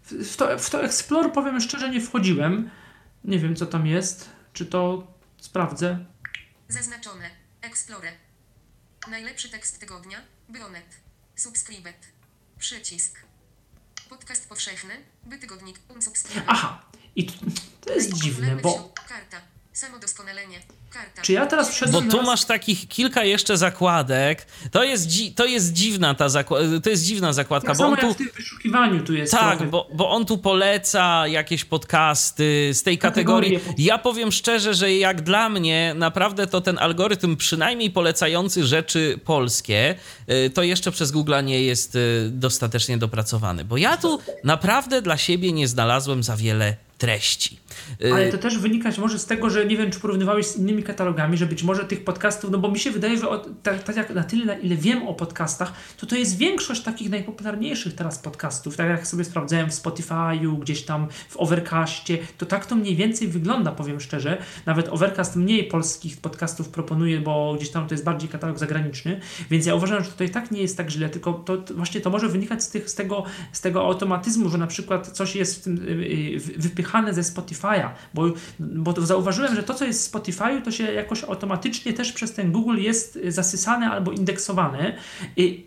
W to, w to Explore powiem szczerze, nie wchodziłem. Nie wiem, co tam jest. Czy to sprawdzę. zaznaczone, explore, Najlepszy tekst tygodnia. Bronet. Subskrybet. Przycisk. Podcast powszechny. By tygodnik. Unsubskrybet. Aha, i to, to jest dziwne, bo Karta. Samodoskonalenie. Karta. Czy ja teraz wszedłem- Bo tu masz takich kilka jeszcze zakładek. To jest, dzi- to jest dziwna ta zakładka, to jest dziwna zakładka, tak bo samo on tu... jak w tym wyszukiwaniu tu jest Tak, trochę. bo, bo on tu poleca jakieś podcasty z tej kategorii. Kategorie. Ja powiem szczerze, że jak dla mnie naprawdę to ten algorytm, przynajmniej polecający rzeczy polskie, y, to jeszcze przez Google nie jest y, dostatecznie dopracowany. Bo ja tu naprawdę dla siebie nie znalazłem za wiele treści. Y, Ale to też wynikać może z tego, że nie wiem, czy porównywałeś z innymi katalogami, że być może tych podcastów, no bo mi się wydaje, że tak, jak na tyle, na ile wiem o podcastach, to to jest większość takich najpopularniejszych teraz podcastów. Tak jak sobie sprawdzałem w Spotify'u, gdzieś tam w Overcastie, to tak to mniej więcej wygląda, powiem szczerze. Nawet Overcast mniej polskich podcastów proponuje, bo gdzieś tam to jest bardziej katalog zagraniczny, więc ja uważam, że tutaj tak nie jest tak źle, tylko to, to właśnie to może wynikać z, tych, z, tego, z tego automatyzmu, że na przykład coś jest w tym, y, y, wypychane ze Spotify'a, bo, bo zauważyłem, że to, co jest w Spotify'u, to się jakoś automatycznie też przez ten Google jest zasysane albo indeksowane,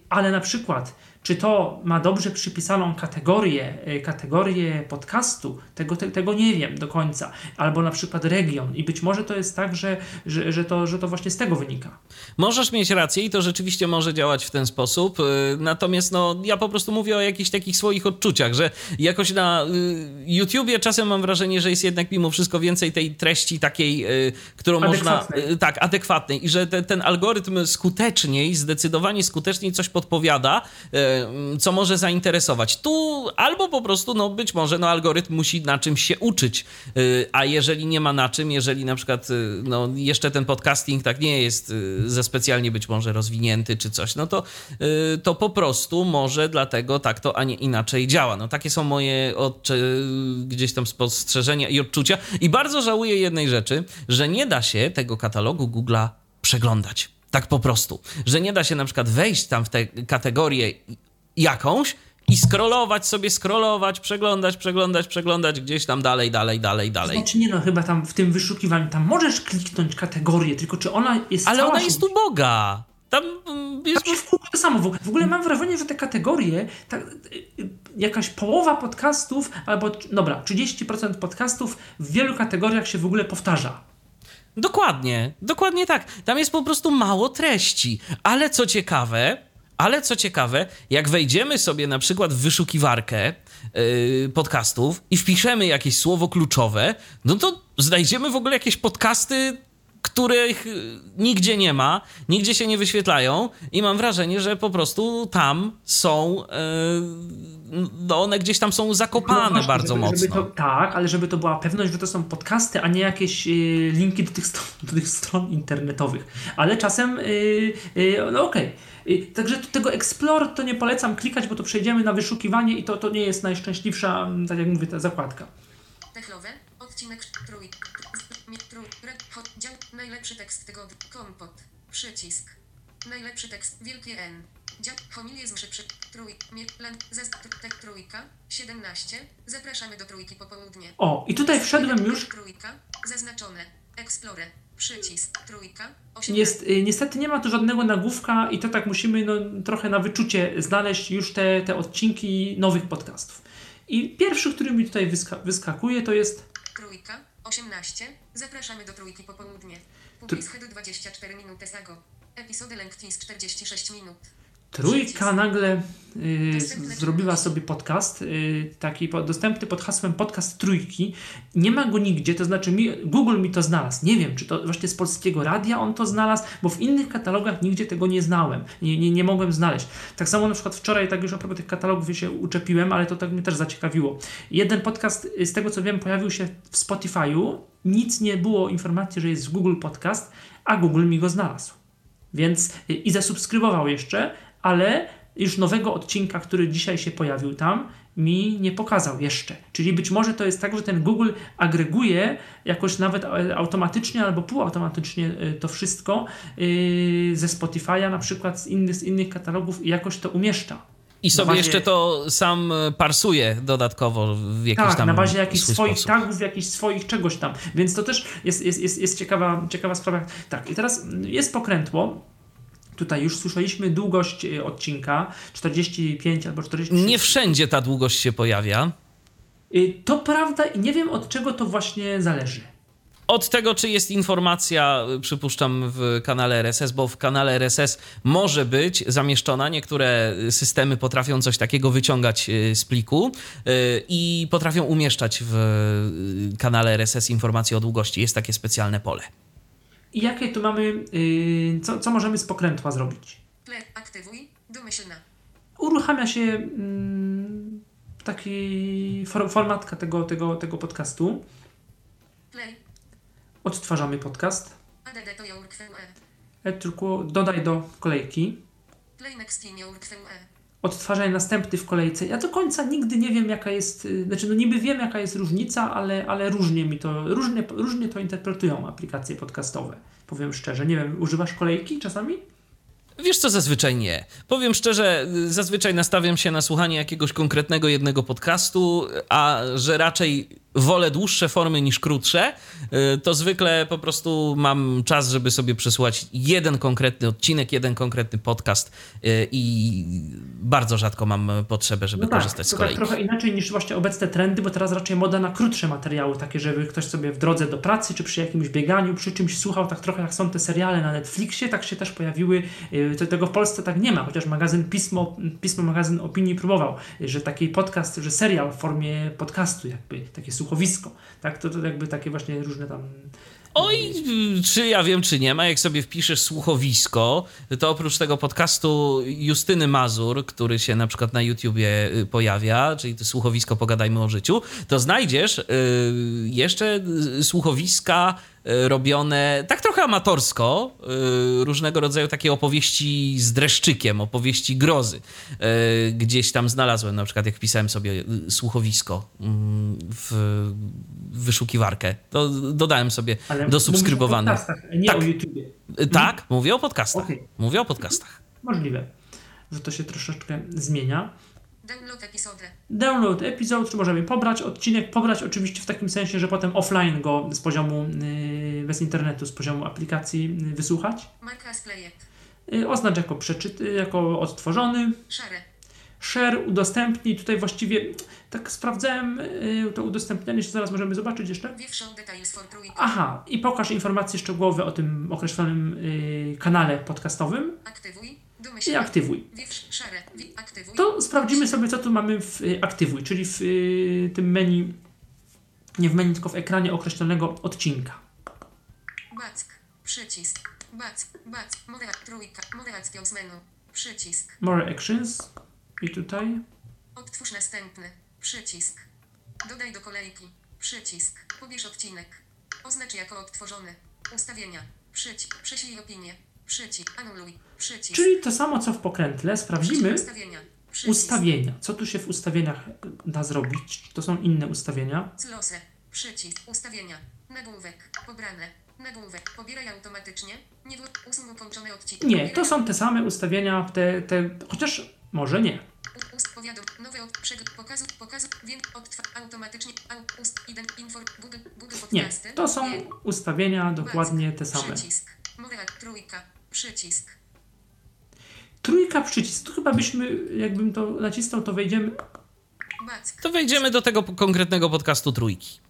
ale na przykład czy to ma dobrze przypisaną kategorię, y, kategorię podcastu, tego, te, tego nie wiem do końca. Albo na przykład region. I być może to jest tak, że, że, że, to, że to właśnie z tego wynika. Możesz mieć rację i to rzeczywiście może działać w ten sposób. y, Natomiast no, ja po prostu mówię o jakichś takich swoich odczuciach, że jakoś na y, YouTubie czasem mam wrażenie, że jest jednak mimo wszystko więcej tej treści takiej, którą można. Adekwatnej. y, Tak, adekwatnej. I że te, ten algorytm skuteczniej, zdecydowanie skuteczniej coś podpowiada, co może zainteresować. Tu albo po prostu, no być może, no algorytm musi na czymś się uczyć. Y, A jeżeli nie ma na czym, jeżeli na przykład y, no, jeszcze ten podcasting tak nie jest y, ze specjalnie być może rozwinięty czy coś, no to, to po prostu może dlatego tak to, a nie inaczej działa. No takie są moje gdzieś tam spostrzeżenia i odczucia. I bardzo żałuję jednej rzeczy, że nie da się tego katalogu Google'a przeglądać. Tak po prostu. Że nie da się na przykład wejść tam w tę kategorię jakąś i scrollować sobie, scrollować, przeglądać, przeglądać, przeglądać gdzieś tam dalej, dalej, dalej, dalej. Znaczy nie no, chyba tam w tym wyszukiwaniu, tam możesz kliknąć kategorię, tylko czy ona jest Ale ona jest uboga. Tam mm, jest... Tam się w to samo. W ogóle- ogóle mam wrażenie, że te kategorie, tak, jakaś połowa podcastów, albo dobra, 30% podcastów w wielu kategoriach się w ogóle powtarza. Dokładnie, dokładnie tak. Tam jest po prostu mało treści. Ale co ciekawe, ale co ciekawe, jak wejdziemy sobie na przykład w wyszukiwarkę yy, podcastów i wpiszemy jakieś słowo kluczowe, no to znajdziemy w ogóle jakieś podcasty, których y, nigdzie nie ma, nigdzie się nie wyświetlają i mam wrażenie, że po prostu tam są, yy, no one gdzieś tam są zakopane No właśnie, bardzo żeby, mocno. Żeby to, tak, ale żeby to była pewność, że to są podcasty, a nie jakieś y, linki do tych, stron, do tych stron internetowych. Ale czasem, y, y, no okej. Y, Także tego Explore to nie polecam klikać, bo to przejdziemy na wyszukiwanie i to, to nie jest najszczęśliwsza, mm, tak jak mówię, ta zakładka. Techlowe. Odcinek trój. Dział. Najlepszy tekst tygodnia. Kompot. Przycisk. Najlepszy tekst. Wielkie N. Dział. Homilie z mszy przy. Trój. Tek trójka. 17. Zapraszamy do trójki popołudnie. O, i tutaj wszedłem już. Trójka. Zaznaczone. Explore. Przycisk. Trójka. 18. Jest, y, niestety nie ma tu żadnego nagłówka i to tak musimy no, trochę na wyczucie znaleźć już te, te odcinki nowych podcastów. I pierwszy, który mi tutaj wyska- wyskakuje, to jest. 18. Zapraszamy do trójki popołudnie. Pupis head 24 minuty sago. Episody lengthis 46 minut. Trójka nagle y, zrobiła sobie podcast, y, taki po, dostępny pod hasłem podcast Trójki. Nie ma go nigdzie, to znaczy mi, Google mi to znalazł. Nie wiem, czy to właśnie z polskiego radia on to znalazł, bo w innych katalogach nigdzie tego nie znałem, nie, nie, nie mogłem znaleźć. Tak samo na przykład wczoraj, tak już a propos tych katalogów się uczepiłem, ale to tak mnie też zaciekawiło. Jeden podcast, y, z tego co wiem, pojawił się w Spotify'u, nic nie było informacji, że jest w Google Podcast, a Google mi go znalazł. Więc y, i zasubskrybował jeszcze, ale już nowego odcinka, który dzisiaj się pojawił tam, mi nie pokazał jeszcze. Czyli być może to jest tak, że ten Google agreguje jakoś nawet automatycznie albo półautomatycznie e, to wszystko y, ze Spotify'a, na przykład z innych, z innych katalogów i jakoś to umieszcza. I sobie bazie- jeszcze to sam e, parsuje dodatkowo w jakiś Tak, tam na bazie jakichś swoich sposób. tagów, jakichś swoich czegoś tam. Więc to też jest, jest, jest, jest ciekawa, ciekawa sprawa. Tak, i teraz jest pokrętło. Tutaj już słyszeliśmy długość y, odcinka 45 albo 40. Nie wszędzie ta długość się pojawia. Y, To prawda i nie wiem od czego to właśnie zależy. Od tego, czy jest informacja, y, przypuszczam, w kanale RSS, bo w kanale RSS może być zamieszczona. Niektóre systemy potrafią coś takiego wyciągać z pliku i potrafią umieszczać w kanale RSS informacje o długości. Jest takie specjalne pole. I jakie tu mamy, y, co, co możemy z pokrętła zrobić? Play. Aktywuj. Domyślna. Uruchamia się mm, taki for, formatka tego, tego, tego podcastu. Play. Odtwarzamy podcast. E, tylko dodaj do kolejki. Play next in your QE. Odtwarzaj następny w kolejce. Ja do końca nigdy nie wiem, jaka jest. y, Znaczy, no niby wiem, jaka jest różnica, ale, ale różnie mi to, różnie, różnie to interpretują aplikacje podcastowe. Powiem szczerze. Nie wiem, używasz kolejki czasami? Wiesz co, zazwyczaj nie. Powiem szczerze, y, zazwyczaj nastawiam się na słuchanie jakiegoś konkretnego jednego podcastu, a że raczej wolę dłuższe formy niż krótsze, y, to zwykle po prostu mam czas, żeby sobie przesłuchać jeden konkretny odcinek, jeden konkretny podcast y, i bardzo rzadko mam potrzebę, żeby korzystać z to kolejki. tak trochę inaczej niż właśnie obecne trendy, bo teraz raczej moda na krótsze materiały, takie, żeby ktoś sobie w drodze do pracy, czy przy jakimś bieganiu, przy czymś słuchał, tak trochę jak są te seriale na Netflixie, tak się też pojawiły. Y, tego w Polsce tak nie ma, chociaż magazyn Pismo, Pismo magazyn opinii próbował, że taki podcast, że serial w formie podcastu jakby, takie słuchowisko, tak, to, to jakby takie właśnie różne tam Oj, czy ja wiem, czy nie ma. Jak sobie wpiszesz słuchowisko, to oprócz tego podcastu Justyny Mazur, który się na przykład na YouTubie y, pojawia, czyli to słuchowisko Pogadajmy o życiu, to znajdziesz y, jeszcze słuchowiska robione tak trochę amatorsko, y, różnego rodzaju takie opowieści z dreszczykiem, opowieści grozy. Y, Gdzieś tam znalazłem, na przykład jak wpisałem sobie y, słuchowisko mm, w wyszukiwarkę, to dodałem sobie Ale do subskrybowanych. mówisz o podcastach, nie Tak. o YouTubie. Y, Tak, mówię o podcastach. Okej. Mówię o podcastach. Możliwe, że to się troszeczkę zmienia. Download episode. Download epizod, czy możemy pobrać odcinek, pobrać oczywiście w takim sensie, że potem offline go z poziomu, yy, bez internetu, z poziomu aplikacji yy, wysłuchać. Marka. Yy, oznacz jako przeczyt, yy, jako odtworzony. Share. Share, udostępnij. Tutaj właściwie tak sprawdzałem yy, to udostępnianie, się zaraz możemy zobaczyć jeszcze. Aha, i pokaż informacje szczegółowe o tym określonym yy, kanale podcastowym Aktywuj. i aktywuj. To sprawdzimy sobie, co tu mamy w y, aktywuj, czyli w y, tym menu, nie w menu, tylko w ekranie określonego odcinka. Back. Przycisk. Back. Back. More. Trójka. More actions menu. Przycisk. More actions i tutaj Odtwórz następny. Przycisk. Dodaj do kolejki. Przycisk. Pobierz odcinek. Oznacz jako odtworzony. Ustawienia. Przycisk. Prześlij opinię. Przycisk. Anuluj. Przycisk. Czyli to samo, co w pokrętle. Sprawdzimy Ustawienia. Przycisk. ustawienia. Co tu się w ustawieniach da zrobić? To są inne ustawienia. Close. Przycisk. Ustawienia. Nagłówek. Pobrane. Nagłówek. Pobieraj automatycznie. Nie usuń ukończone odcinek. Nie, to są te same ustawienia, te, te chociaż może nie. Ust powiadom, nowy od przegląd pokazu, pokazu, więc odtwa, automatycznie, au, ust, inform, Google, Google Nie, podcasty. to są Nie. ustawienia dokładnie te same. Przycisk, trójka, przycisk, Trójka przycisk, tu chyba byśmy, jakbym to nacisnął, to wejdziemy. back, To wejdziemy do tego konkretnego podcastu trójki.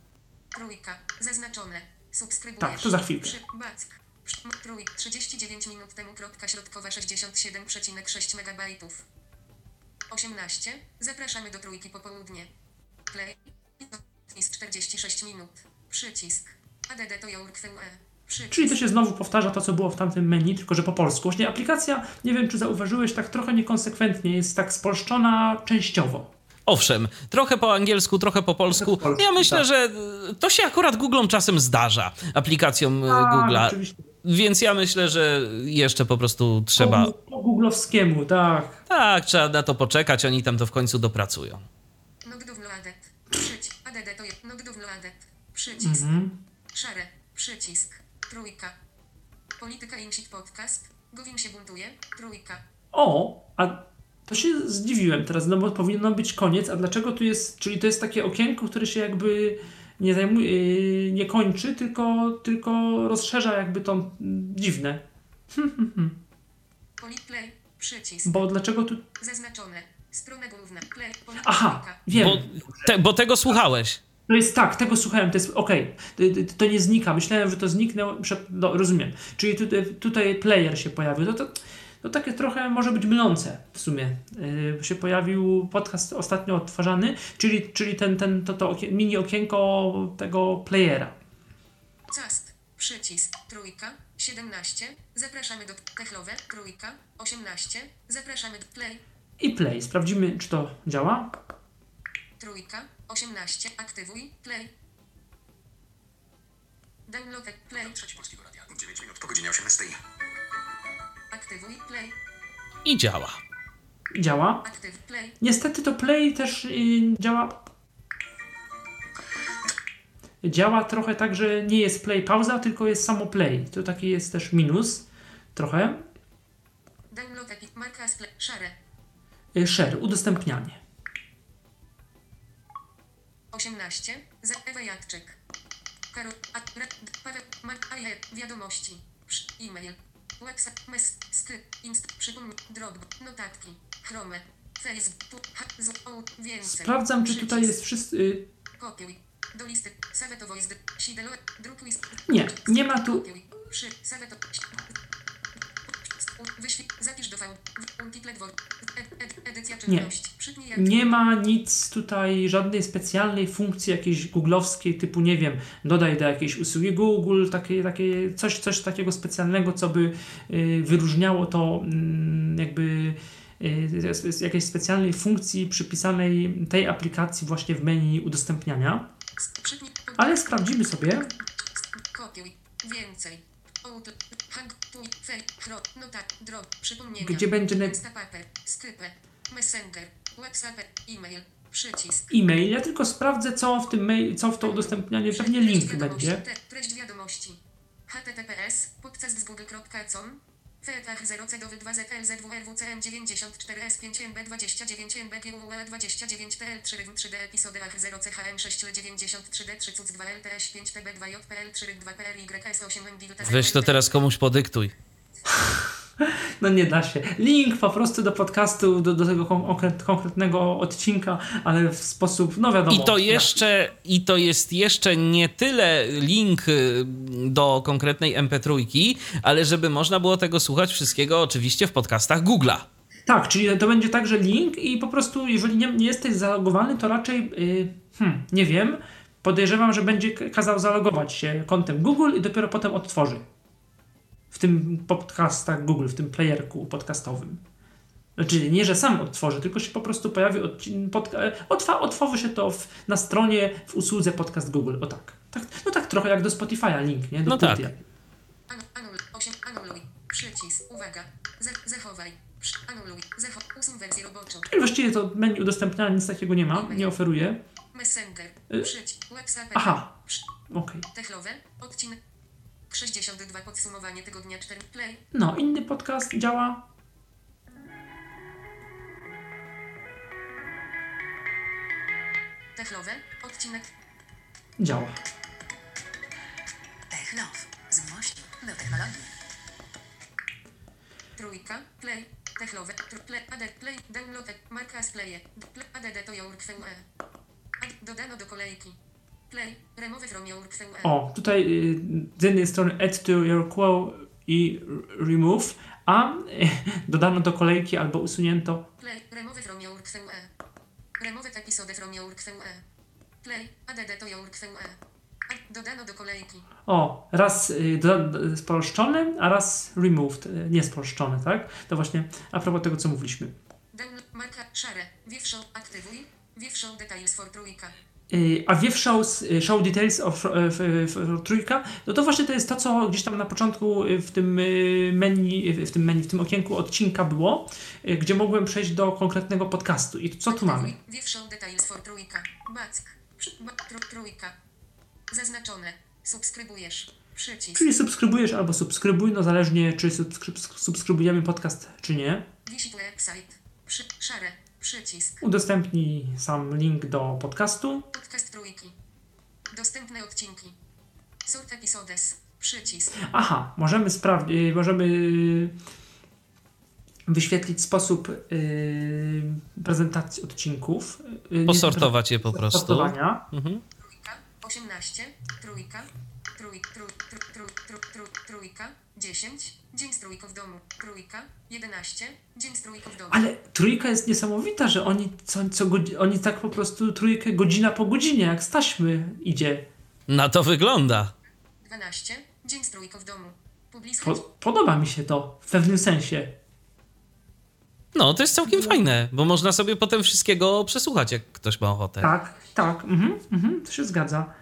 trójka, zaznaczone, subskrybujesz. Tak, to za chwilkę. Przy, back, przy, m- trój, 39 minut temu, kropka środkowa 67,6 megabajtów. 18, zapraszamy do trójki popołudnie. Play, jest 46 minut, przycisk, ADD to your QE, przycisk. Czyli to się znowu powtarza to, co było w tamtym menu, tylko że po polsku. Właśnie aplikacja, nie wiem czy zauważyłeś, tak trochę niekonsekwentnie jest tak spolszczona częściowo. Owszem, trochę po angielsku, trochę po polsku. Po Ja myślę, tak. że to się akurat Googlom czasem zdarza, aplikacjom y, A, Google'a. oczywiście. Więc ja myślę, że jeszcze po prostu trzeba. Po, po googlowskiemu, tak. Tak, trzeba na to poczekać, oni tam to w końcu dopracują. Not downloaded. Przycisk. ADD to jest not downloaded. Przycisk. Mhm. Szare. Przycisk. Trójka. Polityka Inshit Podcast. Gowin się buntuje. Trójka. O, a to się zdziwiłem teraz, no bo powinno być koniec, a dlaczego tu jest, czyli to jest takie okienko, które się jakby nie zajmuje, yy, nie kończy, tylko, tylko rozszerza jakby to mm, dziwne. Poli play. Przycisk. Bo dlaczego tu... Zaznaczone. Strona główna. Play. Aha, wiem. Bo, te, bo tego słuchałeś. To jest tak, tego słuchałem, to jest okej. To, to- to nie znika. Myślałem, że to zniknęło. No, rozumiem. Czyli tutaj, tutaj player się pojawił. No to, to takie trochę może być mylące w sumie. Yy, się pojawił podcast ostatnio odtwarzany, czyli, czyli ten, ten, to, to okie, mini okienko tego playera. Cast. Przycisk. Trójka. 17. Zapraszamy do techlowe. Trójka. 18. Zapraszamy do play. I play. Sprawdzimy, czy to działa. Trójka. 18. Aktywuj. Play. Download. Play. Trzeci Polskiego Radia. 9 minut po godzinie 18. Aktywuj. Play. I działa. Działa. Niestety to play też yy, działa. Działa trochę tak, że nie jest play pauza, tylko jest samo play. To taki jest też minus trochę. Download. Epic. Marka. Play. Szare. Y, Share, udostępnianie. 18. Za Ewa Jadczyk. Karol. A, re, d, Paweł. Mark. Wiadomości. Psz, e-mail. WhatsApp. Mes. Skryp. Inst. Przypomnij. Notatki. Chrome. Facebook. Z, o, więcej. Sprawdzam, czy tutaj jest wszyscy. Kopiuj. Do listy. Saveto voice. Sidelo. Drukuj. Nie, nie ma tu- Kopiuj. Przy. Zapisz do word. Ed, ed, edycja czynności. Jak Nie ma nic tutaj, żadnej specjalnej funkcji jakiejś googlowskiej, typu nie wiem, dodaj do jakiejś usługi Google, takie, takie, coś, coś takiego specjalnego, co by y, wyróżniało to mm, jakby y, jakiejś specjalnej funkcji przypisanej tej aplikacji właśnie w menu udostępniania. Ale sprawdzimy sobie. Kopiuj. Więcej. Drop. Przypomnienia. Gdzie będzie. WhatsApp. E-mail. Przycisk. E-mail. Ja tylko sprawdzę, co w tym mail, co w to udostępnianie. Pewnie link będzie. Treść wiadomości. https podcast z google.com Fetach 0 cedowy 2 ZLZWRWCM 94 S5 MB 29 MB GUE 29 TL 3 RYM 3D epizodach 0 CHM 6 L 93 D 3 CUC 2 LTS 5 TB 2 JPL 3 RYK 2 PRYS 8 MB Weź to teraz komuś podyktuj. No nie da się. Link po prostu do podcastu, do, do tego konkret, konkretnego odcinka, ale w sposób, no wiadomo. I to jeszcze, i to jest jeszcze nie tyle link y, do konkretnej MP3, ale żeby można było tego słuchać wszystkiego oczywiście w podcastach Google'a. Tak, czyli to będzie także link i po prostu, jeżeli nie, nie jesteś zalogowany, to raczej, yy, hmm, nie wiem, podejrzewam, że będzie kazał zalogować się kontem Google i dopiero potem odtworzy. W tym podcastach Google, w tym playerku podcastowym. Znaczy nie, że sam odtworzy, tylko się po prostu pojawi odcin, pod, otwa, otworzy się to w, na stronie w usłudze podcast Google. O tak. tak. No tak trochę jak do Spotify'a link, nie? Do No płyty. tak. Anu- Anuluj. 8. Anuluj. Przycisk. Uwaga. Za- Zachowaj. Przy- Anuluj. Zachow. Usuń wersję roboczą. I właściwie to menu udostępniania nic takiego nie ma, nie oferuje. Messenger. Y- Przycisk. Aha. Okej. Techlowe. Odcinek 62. Podsumowanie tygodnia 4. Play. No, inny podcast działa. Techlowe. Odcinek. Działa. Techlow. Zgłośnij do technologii. Trójka. Play. Techlowe. Play. Add. Play. Download. Marka z playe. Play. Add to your. Add. Dodano do kolejki. O, tutaj y, z jednej strony add to your queue i remove, a dodano do kolejki albo usunięto. Play. Remove from your QE. Remove episode from your QE. Play. Add to your QE. Dodano do kolejki. O, raz y, do, do, spolszczony, a raz removed, y, niespolszczony, tak? To właśnie a propos tego, co mówiliśmy. Download. Marka. Szare. View show. Aktywuj. View show details for trójka. A Wiew Shows, Show Details of y, f- f- Trójka, no to właśnie to jest to, co gdzieś tam na początku y, w tym menu, w tym menu, w tym okienku odcinka było, gdzie mogłem przejść do konkretnego podcastu. I co tu mamy? View show details for trójka. Back. Trójka. Zaznaczone. Subskrybujesz. Przycisk. Czyli subskrybujesz albo subskrybuj, no zależnie czy subskryb, subskrybujemy podcast, czy nie. Visit website. Szare. Przycisk. Udostępnij sam link do podcastu. Podcast trójki. Dostępne odcinki. Sort episodes. Przycisk. Aha, możemy sprawdzić, możemy wyświetlić sposób yy, prezentacji odcinków. Yy, nie Posortować je po prostu. Sortowania. Mhm. Trójka, 18, trójka, trój, trój, trój, trój, trój, trój, trójka, 10, dzień z trójką w domu, trójka, 11, dzień z trójką w domu. Ale trójka jest niesamowita, że oni, co, co oni tak po prostu trójkę godzina po godzinie, jak z taśmy idzie. Na to wygląda. 12, dzień z trójką w domu. Po, podoba mi się to w pewnym sensie. No, to jest całkiem fajne, bo można sobie potem wszystkiego przesłuchać, jak ktoś ma ochotę. Tak, tak, mhm, mhm, to się zgadza.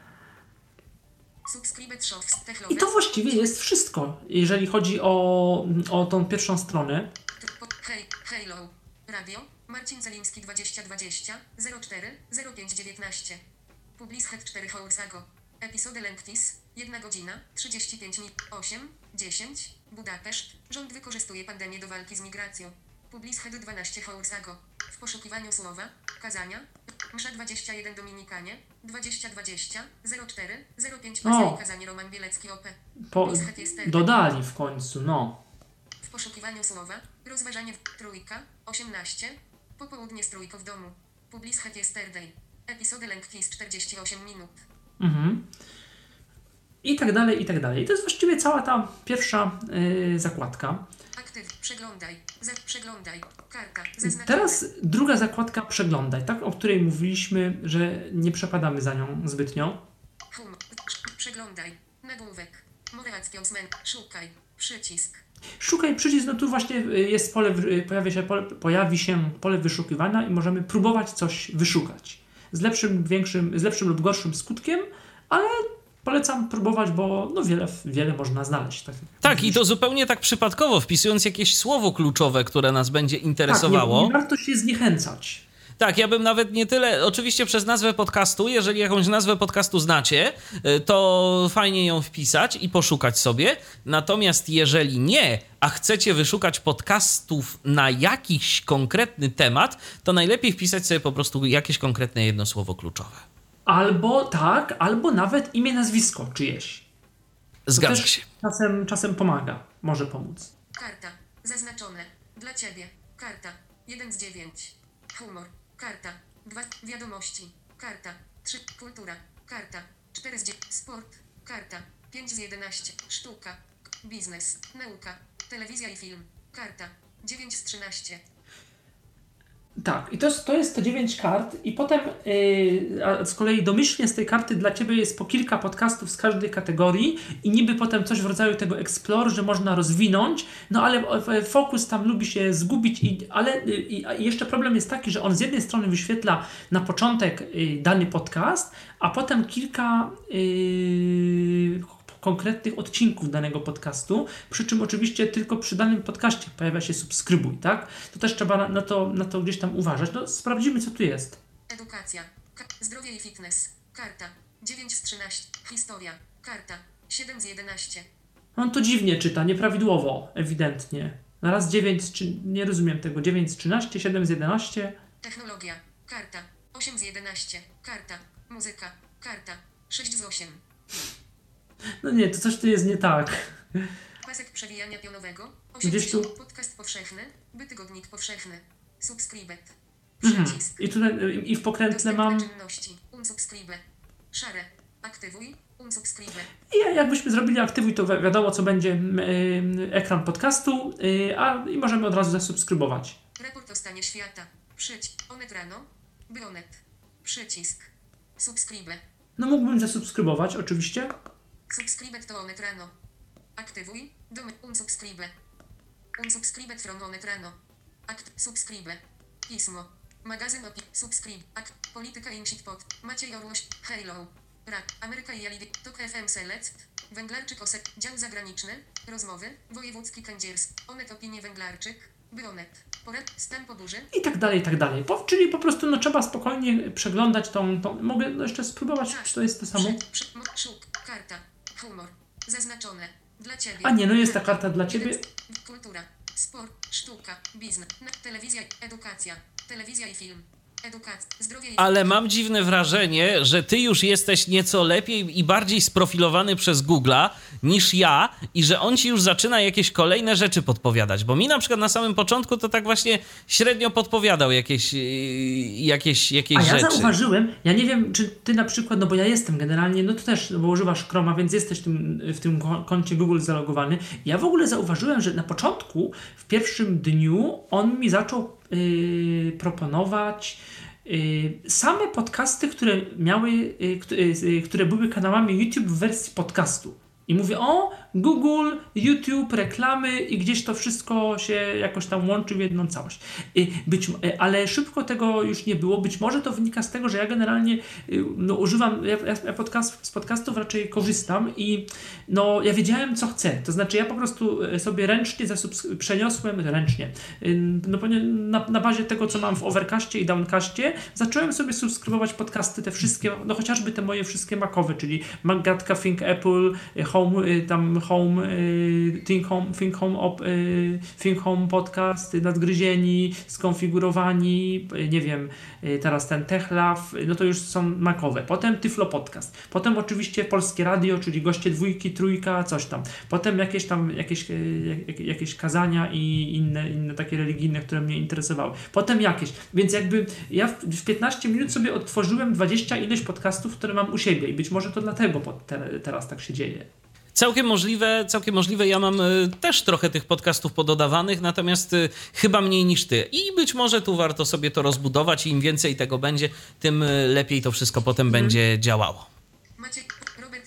I to właściwie jest wszystko, jeżeli chodzi o, o tą pierwszą stronę. Hello. Radio. Marcin Celiński 2020 04 05 19. Publis het 4 Hoursago. Episode Lengtis. 1 godzina 35 minut 8 10. Budapeszt. Rząd wykorzystuje pandemię do walki z migracją. Publis het 12 Hoursago. W poszukiwaniu słowa. Kazania. Msza 21 Dominikanie. 2020 04 05 O. Pasja i kazanie Roman Bielecki OP. Po, dodali w końcu, no. w poszukiwaniu słowa, rozważanie w trójka, 18, popołudnie z trójką w domu, publis het yesterday, epizody lengthis 48 minut. Mhm. I tak dalej, i tak dalej. I to jest właściwie cała ta pierwsza yy, zakładka. Aktyw, przeglądaj, za, przeglądaj, karta, zaznaczone. Teraz druga zakładka przeglądaj, tak, o której mówiliśmy, że nie przepadamy za nią zbytnio. Hum, przeglądaj, nagłówek, Moreackiosmen, szukaj, przycisk, Szukaj przycisk, no tu właśnie y, jest pole, y, pojawia się pole, pojawi się pole wyszukiwania i możemy próbować coś wyszukać. Z lepszym, większym, z lepszym lub gorszym skutkiem, ale polecam próbować, bo no wiele, wiele można znaleźć. Tak, Tak, i to zupełnie tak przypadkowo, wpisując jakieś słowo kluczowe, które nas będzie tak, nie, interesowało. nie warto się zniechęcać. Tak, ja bym nawet nie tyle, oczywiście przez nazwę podcastu, jeżeli jakąś nazwę podcastu znacie, y, to fajnie ją wpisać i poszukać sobie. Natomiast jeżeli nie, a chcecie wyszukać podcastów na jakiś konkretny temat, to najlepiej wpisać sobie po prostu jakieś konkretne jedno słowo kluczowe. Albo tak, albo nawet imię, nazwisko czyjeś. Zgadza się. Czasem, czasem pomaga, może pomóc. karta, zaznaczone, dla ciebie, karta, 1 z 9, humor, karta, 2, wiadomości, karta, 3, kultura, karta, 4 z 9, sport, karta, 5 z 11, sztuka, biznes, nauka, telewizja i film, karta, 9 z 13. Tak, i to, jest- to jest te 9 kart, i potem yy, z kolei domyślnie z tej karty dla Ciebie jest po kilka podcastów z każdej kategorii i niby potem coś w rodzaju tego Explore, że można rozwinąć, no ale fokus tam lubi się zgubić, i, ale y, i, a jeszcze problem jest taki, że on z jednej strony wyświetla na początek y, dany podcast, a potem kilka yy, konkretnych odcinków danego podcastu, przy czym oczywiście tylko przy danym podcaście pojawia się subskrybuj, tak? To też trzeba na, na, to, na to gdzieś tam uważać. No sprawdzimy, co tu jest. Edukacja, ka- zdrowie i fitness, karta, 9 z 13, historia, karta, 7 z 11. On to dziwnie czyta, nieprawidłowo, ewidentnie. Na raz 9, czy nie rozumiem tego, 9 z 13, 7 z 11. Technologia. Karta. 8 z 11. Karta. Muzyka. Karta. 6 z 8. No nie, to coś tu jest nie tak. Pasek przewijania pionowego. 8 Gdzieś tu- Podcast powszechny. By tygodnik powszechny. Subscribet. Mhm. Przycisk. I tutaj y, i w pokrętle mam. czynności. Unsubscribe. Szare. Aktywuj. Unsubscribe. I jakbyśmy zrobili aktywuj, to wi- wiadomo, co będzie y, ekran podcastu, y, a i możemy od razu zasubskrybować. Raport o stanie świata. Przycisk. Onet rano. Przycisk. Subscribe. No mógłbym zasubskrybować, oczywiście. Subscribet to onet rano. Aktywuj. Dom. Unsubscribe. Unsubscribet from onet rano. Akt. Subscribe. Pismo. Magazyn opi. Subscribe. Akt. Polityka in shitpot. Maciej Orłoś. Hello. Rak. Ameryka i Alibi. Tok FM Select. Węglarczyk Osek. Dział zagraniczny. Rozmowy. Wojewódzki Kędzierski. Onet opinie Węglarczyk. By onet. Porad. Stan po burzy. I tak dalej, i tak dalej. Po, czyli po prostu no, trzeba spokojnie przeglądać tą. tą mogę no, jeszcze spróbować, czy to jest to samo. Karta. Humor. Zaznaczone. Dla ciebie. A nie, no jest ta karta dla ciebie. Kultura, sport, sztuka, biznes, telewizja, edukacja, telewizja i film, Ale mam dziwne wrażenie, że ty już jesteś nieco lepiej i bardziej sprofilowany przez Google'a niż ja i że on ci już zaczyna jakieś kolejne rzeczy podpowiadać. Bo mi na przykład na samym początku to tak właśnie średnio podpowiadał jakieś, yy, jakieś, jakieś A ja rzeczy. zauważyłem, ja nie wiem, czy ty na przykład, no bo ja jestem generalnie, no to też, no bo używasz Chroma, więc jesteś tym, w tym ko- koncie Google zalogowany. Ja w ogóle zauważyłem, że na początku, w pierwszym dniu, on mi zaczął yy, proponować yy, same podcasty, które miały, yy, które były kanałami YouTube w wersji podcastu. I mówię, o, Google, YouTube, reklamy i gdzieś to wszystko się jakoś tam łączy w jedną całość. Być, y, ale szybko tego już nie było. Być może to wynika z tego, że ja generalnie y, no, używam, ja, ja- podcast, z podcastów raczej korzystam i no, ja wiedziałem, co chcę. To znaczy, ja po prostu y, sobie ręcznie zasubs- przeniosłem, ręcznie, y, no, na, na bazie tego, co mam w Overcastie i Downcastie, zacząłem sobie subskrybować podcasty, te wszystkie, no chociażby te moje wszystkie makowe, czyli Magatka, Think Apple, y, Home, tam Home, y, Think Home, Think Home, op, y, Think Home Podcast, y, Nadgryzieni, Skonfigurowani, nie wiem, teraz ten TechLaw, y, no to już są makowe. Potem Tyflo Podcast. Potem oczywiście Polskie Radio, czyli goście dwójki, trójka, coś tam. Potem jakieś tam, jakieś, jak- jakieś kazania i inne, inne takie religijne, które mnie interesowały. Potem jakieś. Więc jakby ja w, w 15 minut sobie odtworzyłem 20 ileś podcastów, które mam u siebie i być może to dlatego teraz tak się dzieje. Całkiem możliwe, całkiem możliwe. Ja mam y, też trochę tych podcastów pododawanych, natomiast y, chyba mniej niż ty. I być może tu warto sobie to rozbudować i im więcej tego będzie, tym y, lepiej to wszystko potem będzie działało. Maciek, Robert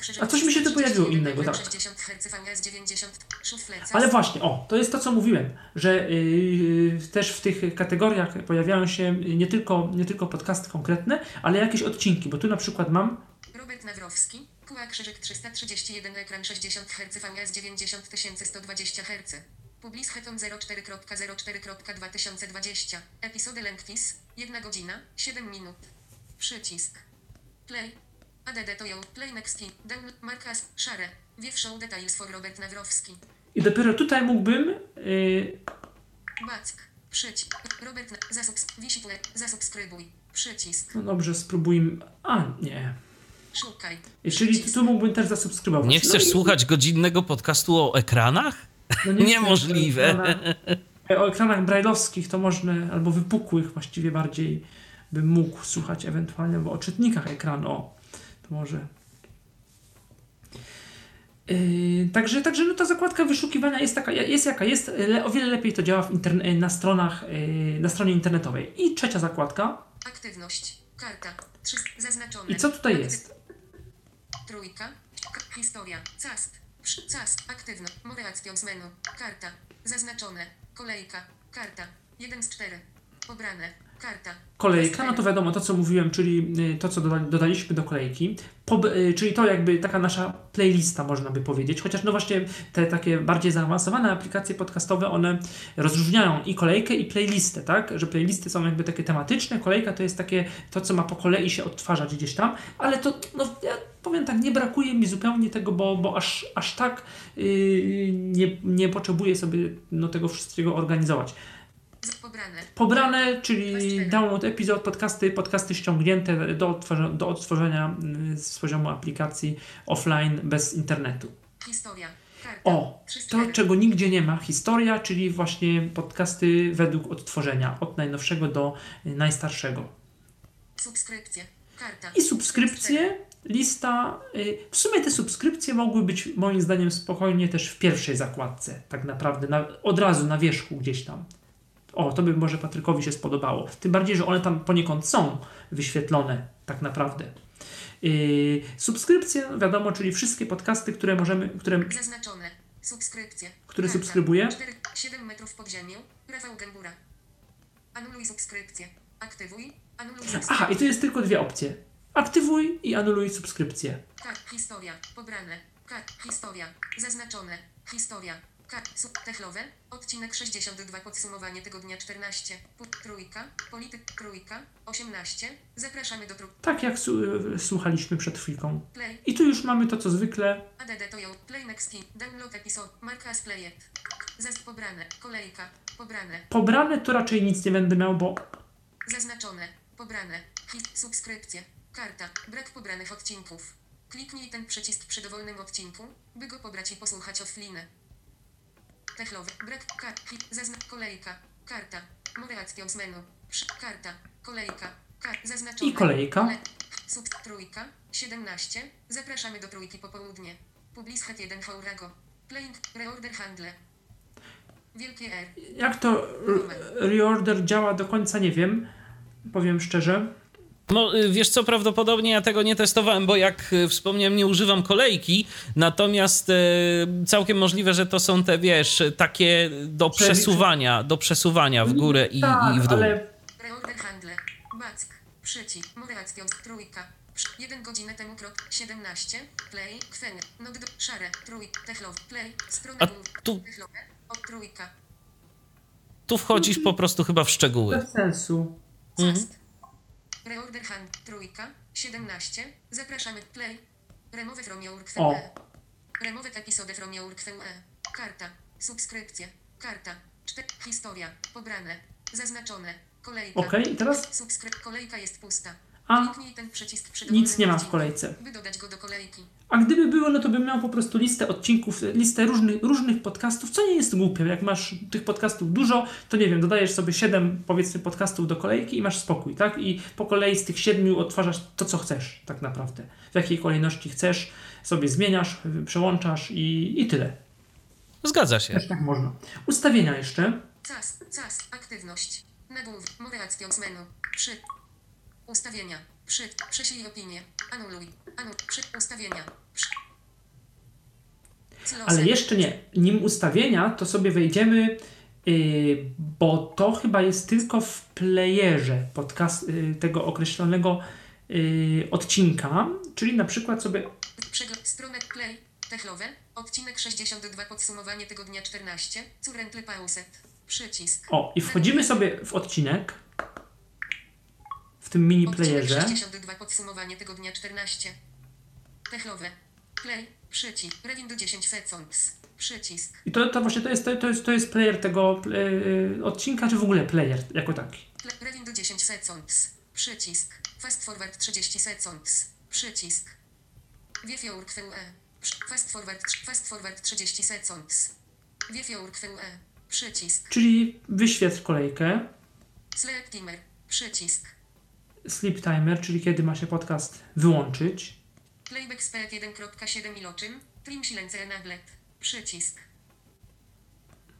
Krzyżyk. A coś mi się tu pojawiło innego, tak. 60 Hz, VS 90, Szufleca. Ale właśnie, o, to jest to, co mówiłem, że yy, też w tych kategoriach pojawiają się nie tylko, nie tylko podcasty konkretne, ale jakieś odcinki, bo tu na przykład mam Robert Nawrowski, Kuła Krzyżyk 331, ekran 60 Hz, VS 90 120 Hz. Publis Heton 04.04.2020. Epizody Lengthis, 1 godzina, 7 minut. Przycisk. Play. ADD to ją, Play Next Key, Down, Markas, Share. View Show Details for Robert Nawrowski. i dopiero tutaj mógłbym yy, Back. Przycisk. Robert, zasubs, wisi tu, zasubskrybuj. Przycisk. no dobrze, spróbujmy, a nie, Szukaj. Czyli tu mógłbym też zasubskrybować. Nie chcesz no i- słuchać godzinnego podcastu o ekranach? no nie Niemożliwe. O, o ekranach brajlowskich to można, albo wypukłych właściwie bardziej bym mógł słuchać ewentualnie, bo o czytnikach ekranu, o, to może. Yy, także, także no ta zakładka wyszukiwania jest taka, jest jaka jest, le, o wiele lepiej to działa w interne, na stronach, yy, na stronie internetowej. I trzecia zakładka. Aktywność. Karta. Trzy, zaznaczone. I co tutaj jest? Trójka. Historia. Cast. Cast. Aktywno. Moderacją z menu. Karta. Zaznaczone. Kolejka. Karta. 1 z 4. Pobrane. Kolejka, no to wiadomo, to co mówiłem, czyli y, to co doda dodaliśmy do kolejki, y, czyli to jakby taka nasza playlista można by powiedzieć, chociaż no właśnie te takie bardziej zaawansowane aplikacje podcastowe, one rozróżniają i kolejkę i playlistę, tak, że playlisty są jakby takie tematyczne, kolejka to jest takie to co ma po kolei się odtwarzać gdzieś tam, ale to no ja powiem tak, nie brakuje mi zupełnie tego, bo, bo aż, aż tak yy, nie, nie potrzebuję sobie no, tego wszystkiego organizować. Pobrane. Pobrane, czyli download epizod, podcasty, podcasty ściągnięte do, odtwarza- do odtworzenia mm, z poziomu aplikacji offline bez internetu. Historia. Karta. O, to czego nigdzie nie ma, historia, czyli właśnie podcasty według odtworzenia, od najnowszego do najstarszego. Subskrypcje. Karta. I subskrypcje, lista. y, W sumie te subskrypcje mogły być moim zdaniem spokojnie też w pierwszej zakładce, tak naprawdę, na, od razu na wierzchu gdzieś tam. O, to by może Patrykowi się spodobało. Tym bardziej, że one tam poniekąd są wyświetlone, tak naprawdę. Yy, subskrypcje, no wiadomo, czyli wszystkie podcasty, które możemy, które Zaznaczone. Subskrypcje. Który Karta. subskrybuje? 4, 7 metrów pod ziemią. Rafał Gębura. Anuluj subskrypcję. Aktywuj. Anuluj subskrypcję. Aha, i tu jest tylko dwie opcje. Aktywuj i anuluj subskrypcję. Kart, historia, pobrane. Kart, historia, zaznaczone. Historia. Sub, techlowe. Odcinek 62, podsumowanie tygodnia 14. Pu, trójka, polityk, trójka, 18. Zapraszamy do prób. Tak jak su- słuchaliśmy przed chwilką. Play, I tu już mamy to, co zwykle. ADD to ją, play next key, download episode, marka as playet. Zast pobrane, kolejka, pobrane. Pobrane to raczej nic nie będę miał, bo Zaznaczone. Pobrane. Hit. Subskrypcje. Karta. Brak pobranych odcinków. Kliknij ten przycisk przy dowolnym odcinku, by go pobrać i posłuchać offline. Techlowy. Brak. Kart. Hit. Zazna. Kolejka. Karta. Moderacją z menu. Karta. Kolejka. Kart. Zaznaczone. I kolejka. Kole- Sub. Trójka. 17. Zapraszamy do trójki popołudnie. Publishat 1 Haurago. Playing. Reorder handle. Wielkie R. Jak to re- reorder działa do końca, nie wiem. Powiem szczerze. No, y, wiesz co, prawdopodobnie ja tego nie testowałem, bo jak y, wspomniałem, nie używam kolejki, natomiast y, całkiem możliwe, że to są te, wiesz, takie do Przewi- przesuwania, do przesuwania w górę i, tak, i w dół. ale Reorder handle. Back. Przycisk. Moderacją. Trójka. 1 godzinę temu krok. 17. Play. Kwen. Not do. Szare. Trój. Techlow. Play. Strona A tu- Techlowe. Od trójka. Tu wchodzisz po prostu chyba w szczegóły. bez sensu. Cast. Reorder hand. Trójka. 17. Zapraszamy. Play. Remove from your. QE. Remove episode from your QE. Karta. Subskrypcje. Karta. 4. Historia. Pobrane. Zaznaczone. Kolejka. Okej, i teraz Subskryp. Kolejka jest pusta. A. Kliknij ten przycisk przy nic nie ma w kolejce. By dodać go do kolejki. A gdyby było, no to bym miał po prostu listę odcinków, listę różnych, różnych podcastów, co nie jest głupie. Jak masz tych podcastów dużo, to nie wiem, dodajesz sobie 7 powiedzmy podcastów do kolejki i masz spokój, tak? I po kolei z tych 7 odtwarzasz to, co chcesz, tak naprawdę. W jakiej kolejności chcesz, sobie zmieniasz, przełączasz i, i tyle. Zgadza się. Też tak można. Ustawienia jeszcze. Cas, cas, aktywność. Nagłów, moderacją z menu. Przy. Ustawienia. Przy. Prześlij opinię. Anuluj. Anul. Przy. Ustawienia. Przy. Ale jeszcze nie. Nim ustawienia, to sobie wejdziemy, yy, bo to chyba jest tylko w playerze podcast, yy, tego określonego yy, odcinka. Czyli na przykład sobie. Stronę play. Techlowe. Odcinek 62. Podsumowanie tygodnia 14. Currently pauset. Przycisk. O, i wchodzimy sobie w odcinek. W tym mini playerze. 62. Podsumowanie tygodnia 14. Techlowe. Play. Przycisk. Rewin do 10 seconds. Przycisk. I to, to właśnie to jest, to, to jest, to jest player tego yy, odcinka, czy w ogóle player jako taki. Ple- Rewin do 10 seconds. Przycisk. Fast forward 30 seconds. Przycisk. Wiew your QE. Przy- Fast forward, fast forward 30 seconds. Wiew your QE. Przycisk. Czyli wyświetl kolejkę. Sleep timer. Przycisk. Sleep timer, czyli kiedy ma się podcast wyłączyć. Playback speed 1.7 iloczyn. Trim silence enablet. Przycisk.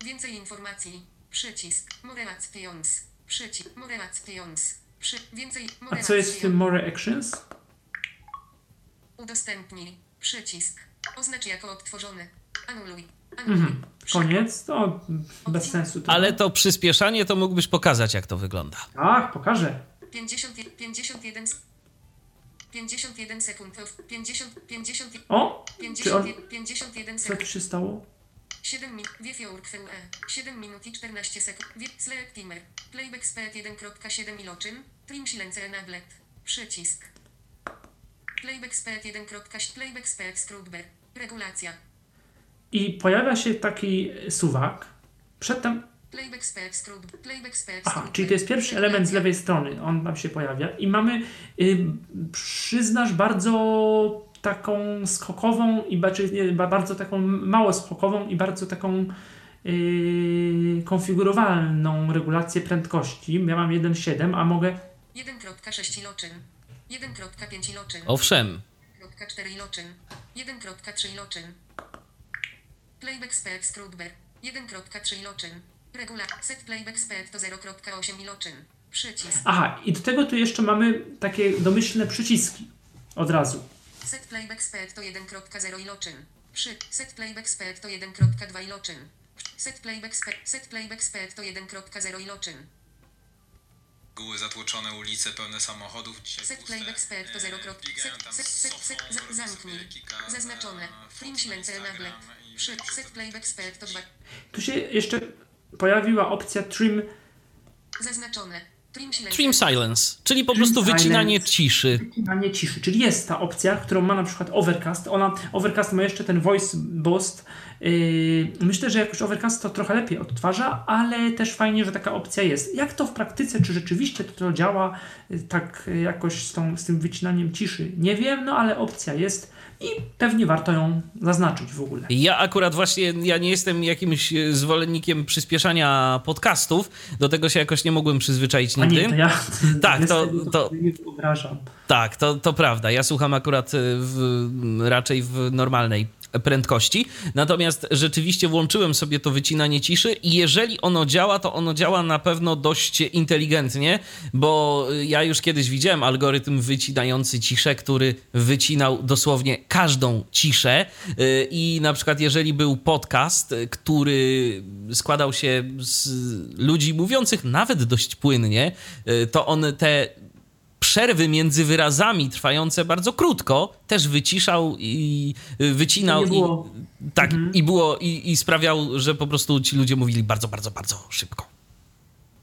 Więcej informacji. Przycisk. More actions. Przycisk. More actions. Przy... Więcej. A More co jest w tym. More Actions? Udostępnij. Przycisk. Oznacz jako odtworzony. Anuluj. Anuluj. Mhm. Koniec. To bez sensu. To. Ale to przyspieszanie to mógłbyś pokazać, jak to wygląda. Tak, pokażę. 50, 51, 51 sekund. of- 50, 50, O! Czy on, 50, 51 co tu sekund. się stało? 7 minut. Your QE. 7 minut i 14 sekund. Select timer. Playback speed 1.7 iloczyn. Trim silence enablet. Przycisk. Playback speed 1. Playback speed scrubber. Regulacja. I pojawia się taki suwak. Przedtem. Aha, czyli to jest pierwszy element z lewej strony. On tam się pojawia. I mamy, y, przyznasz, bardzo taką skokową i ba- czy nie, ba- bardzo taką mało skokową i bardzo taką y, konfigurowalną regulację prędkości. Ja mam 1.7, a mogę 1.6 iloczyn. 1.5 iloczyn. Owszem, 1.4 iloczyn. 1.3 iloczyn. Playback speed scrubber. 1.3 iloczyn. Regula. Set playback speed to 0.8 iloczyn. Przycisk. Aha, i do tego tu jeszcze mamy takie domyślne przyciski od razu. Set playback speed to 1.0 iloczyn. Przy. Set playback speed to 1.2 iloczyn. Set playback speed. Set playback speed to 1.0 iloczyn. Były zatłoczone ulice pełne samochodów. Dzisiaj Set puste. playback speed to 0. E, Set, set, z set, set, za, robią zamknij. Zaznaczone. na silence i Przy. Set playback speed to 2. Tu się jeszcze pojawiła opcja trim. Zaznaczone. Trim silence. Trim silence, czyli po Trim prostu wycinanie silence. ciszy. wycinanie ciszy, czyli jest ta opcja, którą ma na przykład Overcast. Ona, Overcast ma jeszcze ten voice boost. Yy, myślę, że jakoś Overcast to trochę lepiej odtwarza, ale też fajnie, że taka opcja jest. Jak to w praktyce, czy rzeczywiście to, to działa yy, tak jakoś z, tą, z tym wycinaniem ciszy? Nie wiem, no ale opcja jest i pewnie warto ją zaznaczyć w ogóle. Ja akurat właśnie, ja nie jestem jakimś e, zwolennikiem przyspieszania podcastów, do tego się jakoś nie mogłem przyzwyczaić A nigdy. nie, to ja Tak, to- to- nie wyobrażam. Tak, to, to prawda. Ja słucham akurat y, w, raczej w normalnej prędkości. Natomiast rzeczywiście włączyłem sobie to wycinanie ciszy i jeżeli ono działa, to ono działa na pewno dość inteligentnie, bo ja już kiedyś widziałem algorytm wycinający ciszę, który wycinał dosłownie każdą ciszę y, i na przykład jeżeli był podcast, który składał się z ludzi mówiących nawet dość płynnie, y, to on te przerwy między wyrazami trwające bardzo krótko też wyciszał i y, wycinał i tak i było i, i sprawiał, że po prostu ci ludzie mówili bardzo, bardzo, bardzo szybko.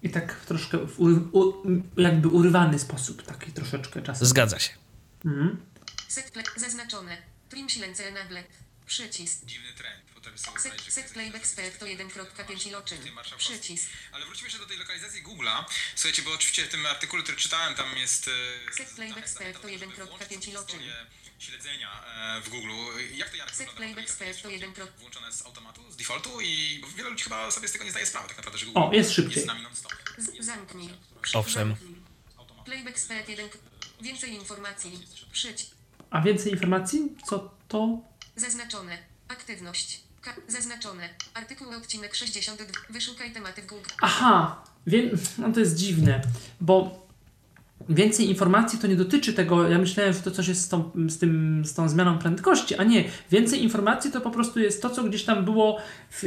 I tak w troszkę w ury, u, jakby urywany sposób, taki troszeczkę czasem. Zgadza się. Mhm. Set play. Zaznaczone. Trim silence enable. Przycisk. Dziwny trend. Ktoś playback jest spec to 1.5 iloczyn. Przycisk. Ale wróćmy jeszcze do tej lokalizacji Google'a. Słuchajcie, bo oczywiście w tym artykule, który czytałem, tam jest... Set playback spec to żeby 1.5 włączyć iloczyn. śledzenia e, w Google. Jak to Jarek Set wygląda? playback Jak to jest spec to 1. Włączone z automatu, z defaultu i bo wiele ludzi chyba sobie z tego nie zdaje sprawy tak naprawdę, że Google O, jest szybciej. jest z nami non-stop. Zamknij. Owszem. Playback spec 1. Więcej informacji. Przycisk. A więcej informacji? Co to? Zaznaczone. Aktywność. Ka- zaznaczone. Artykuł odcinek 62. Wyszukaj tematy w Google. Aha, wie, no to jest dziwne, bo więcej informacji to nie dotyczy tego, ja myślałem, że to coś jest z tą, z tym, z tą zmianą prędkości, a nie, więcej informacji to po prostu jest to, co gdzieś tam było w,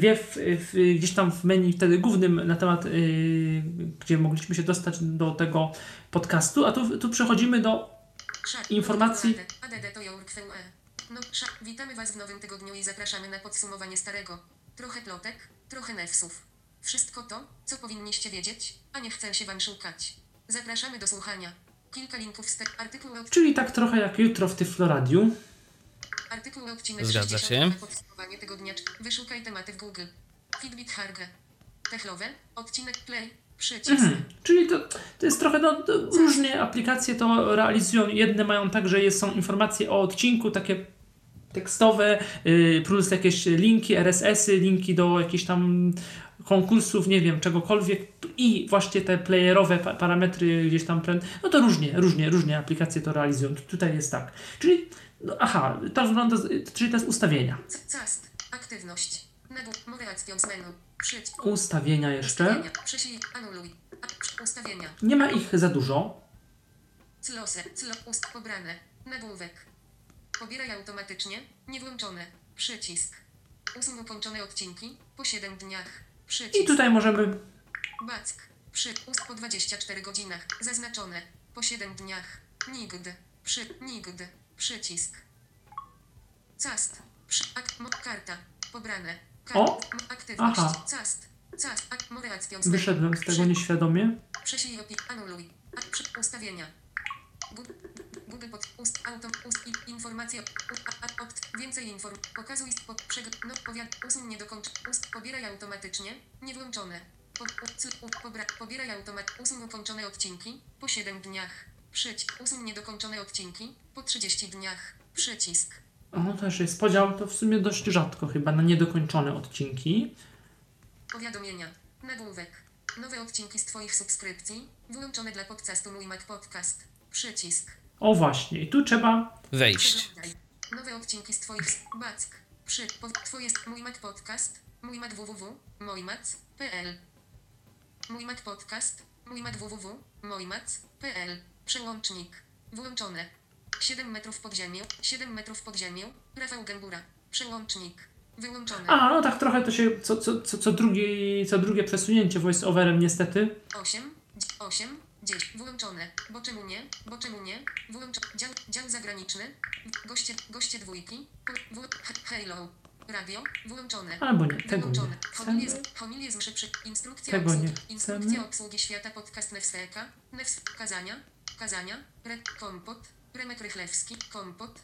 w, w, gdzieś tam w menu wtedy głównym na temat, yy, gdzie mogliśmy się dostać do tego podcastu, a tu, tu przechodzimy do. Informacji. No. Witamy Was w nowym tygodniu i zapraszamy na podsumowanie starego. Trochę plotek, trochę nefsów. Wszystko to, co powinniście wiedzieć, a nie chce się Wam szukać. Zapraszamy do słuchania. Kilka linków z te- artykuł od czyli tak trochę jak jutro w Tyfloradiu. artykuł odcinek Zgadza 60 się. podsumowanie tygodnia. Wyszukaj tematy w Google. Fitbit Harge. Techlowe, odcinek play, przycisk. Mhm. Czyli to, to jest trochę, no, różnie aplikacje to realizują. Jedne mają tak, że jest, są informacje o odcinku, takie tekstowe, yy, plus jakieś linki, RSS-y, linki do jakichś tam konkursów, nie wiem, czegokolwiek i właśnie te playerowe pa- parametry gdzieś tam, no to różnie, różnie, różnie aplikacje to realizują. Tu- Tutaj jest tak. Czyli, no, aha, to wygląda, czyli to jest ustawienia. Cast. Aktywność. Ustawienia jeszcze. Nie ma ich za dużo. Close. Clo. Ust. Pobrane. Nagłówek. Pobieraj automatycznie. Niewłączone. Przycisk. Usuń ukończone odcinki. Po 7 dniach. Przycisk. I tutaj możemy Back. Przy. Ust po 24 godzinach. Zaznaczone. Po 7 dniach. Nigdy. Przy. Nigdy. Przycisk. Cast. Przy. Ak. Mo, karta. Pobrane. O! Aktywność. Aha. Cast. Cast. Ak. Moderacją. wyszedłem z tego nieświadomie. Prześlij opis. Anuluj. Ustawienia. Google, pod ust, auto, ust i informacje. Opt, więcej inform. Pokazuj po, przeg, no, powiad, usuń niedokończ, ust, pobieraj automatycznie, niewłączone. Po, u, u, pobra, pobieraj automat, usuń ukończone odcinki, po 7 dniach. Przyć, usuń niedokończone odcinki, po 30 dniach. Przycisk. O, też jest podział, to w sumie dość rzadko chyba na niedokończone odcinki. Powiadomienia. Nagłówek. Nowe odcinki z Twoich subskrypcji, wyłączone dla podcastu Mój Mac Podcast. Przycisk. O właśnie, i tu trzeba. Wejść. Przeglądaj. Nowe odcinki z Twoich back. Przy. Twoje Mój Mac Podcast. Mój Mac www. Mojmac.pl Mój Mac Podcast. Mój Mac www. Mojmac.pl Przełącznik. Włączone. 7 metrów pod ziemią. 7 metrów pod ziemią. Rafał Gębura. Przełącznik. Wyłączone. A, no tak trochę to się co, co, co, co, drugie, co drugie przesunięcie voice-overem niestety. 8, 8, 10. Włączone. Bo czemu nie? Bo czemu nie? Włącz. Dział, dział zagraniczny. Goście, goście dwójki. W, hello. Radio. Włączone. Albo nie, tego Wyłączone. nie. Homilizm, homilizm przy instrukcja Tego obsługi. nie Instrukcja obsługi świata podcast Nefseka. Nefs, kazania. Kazania. Re, kompot. Remek Rychlewski. Kompot.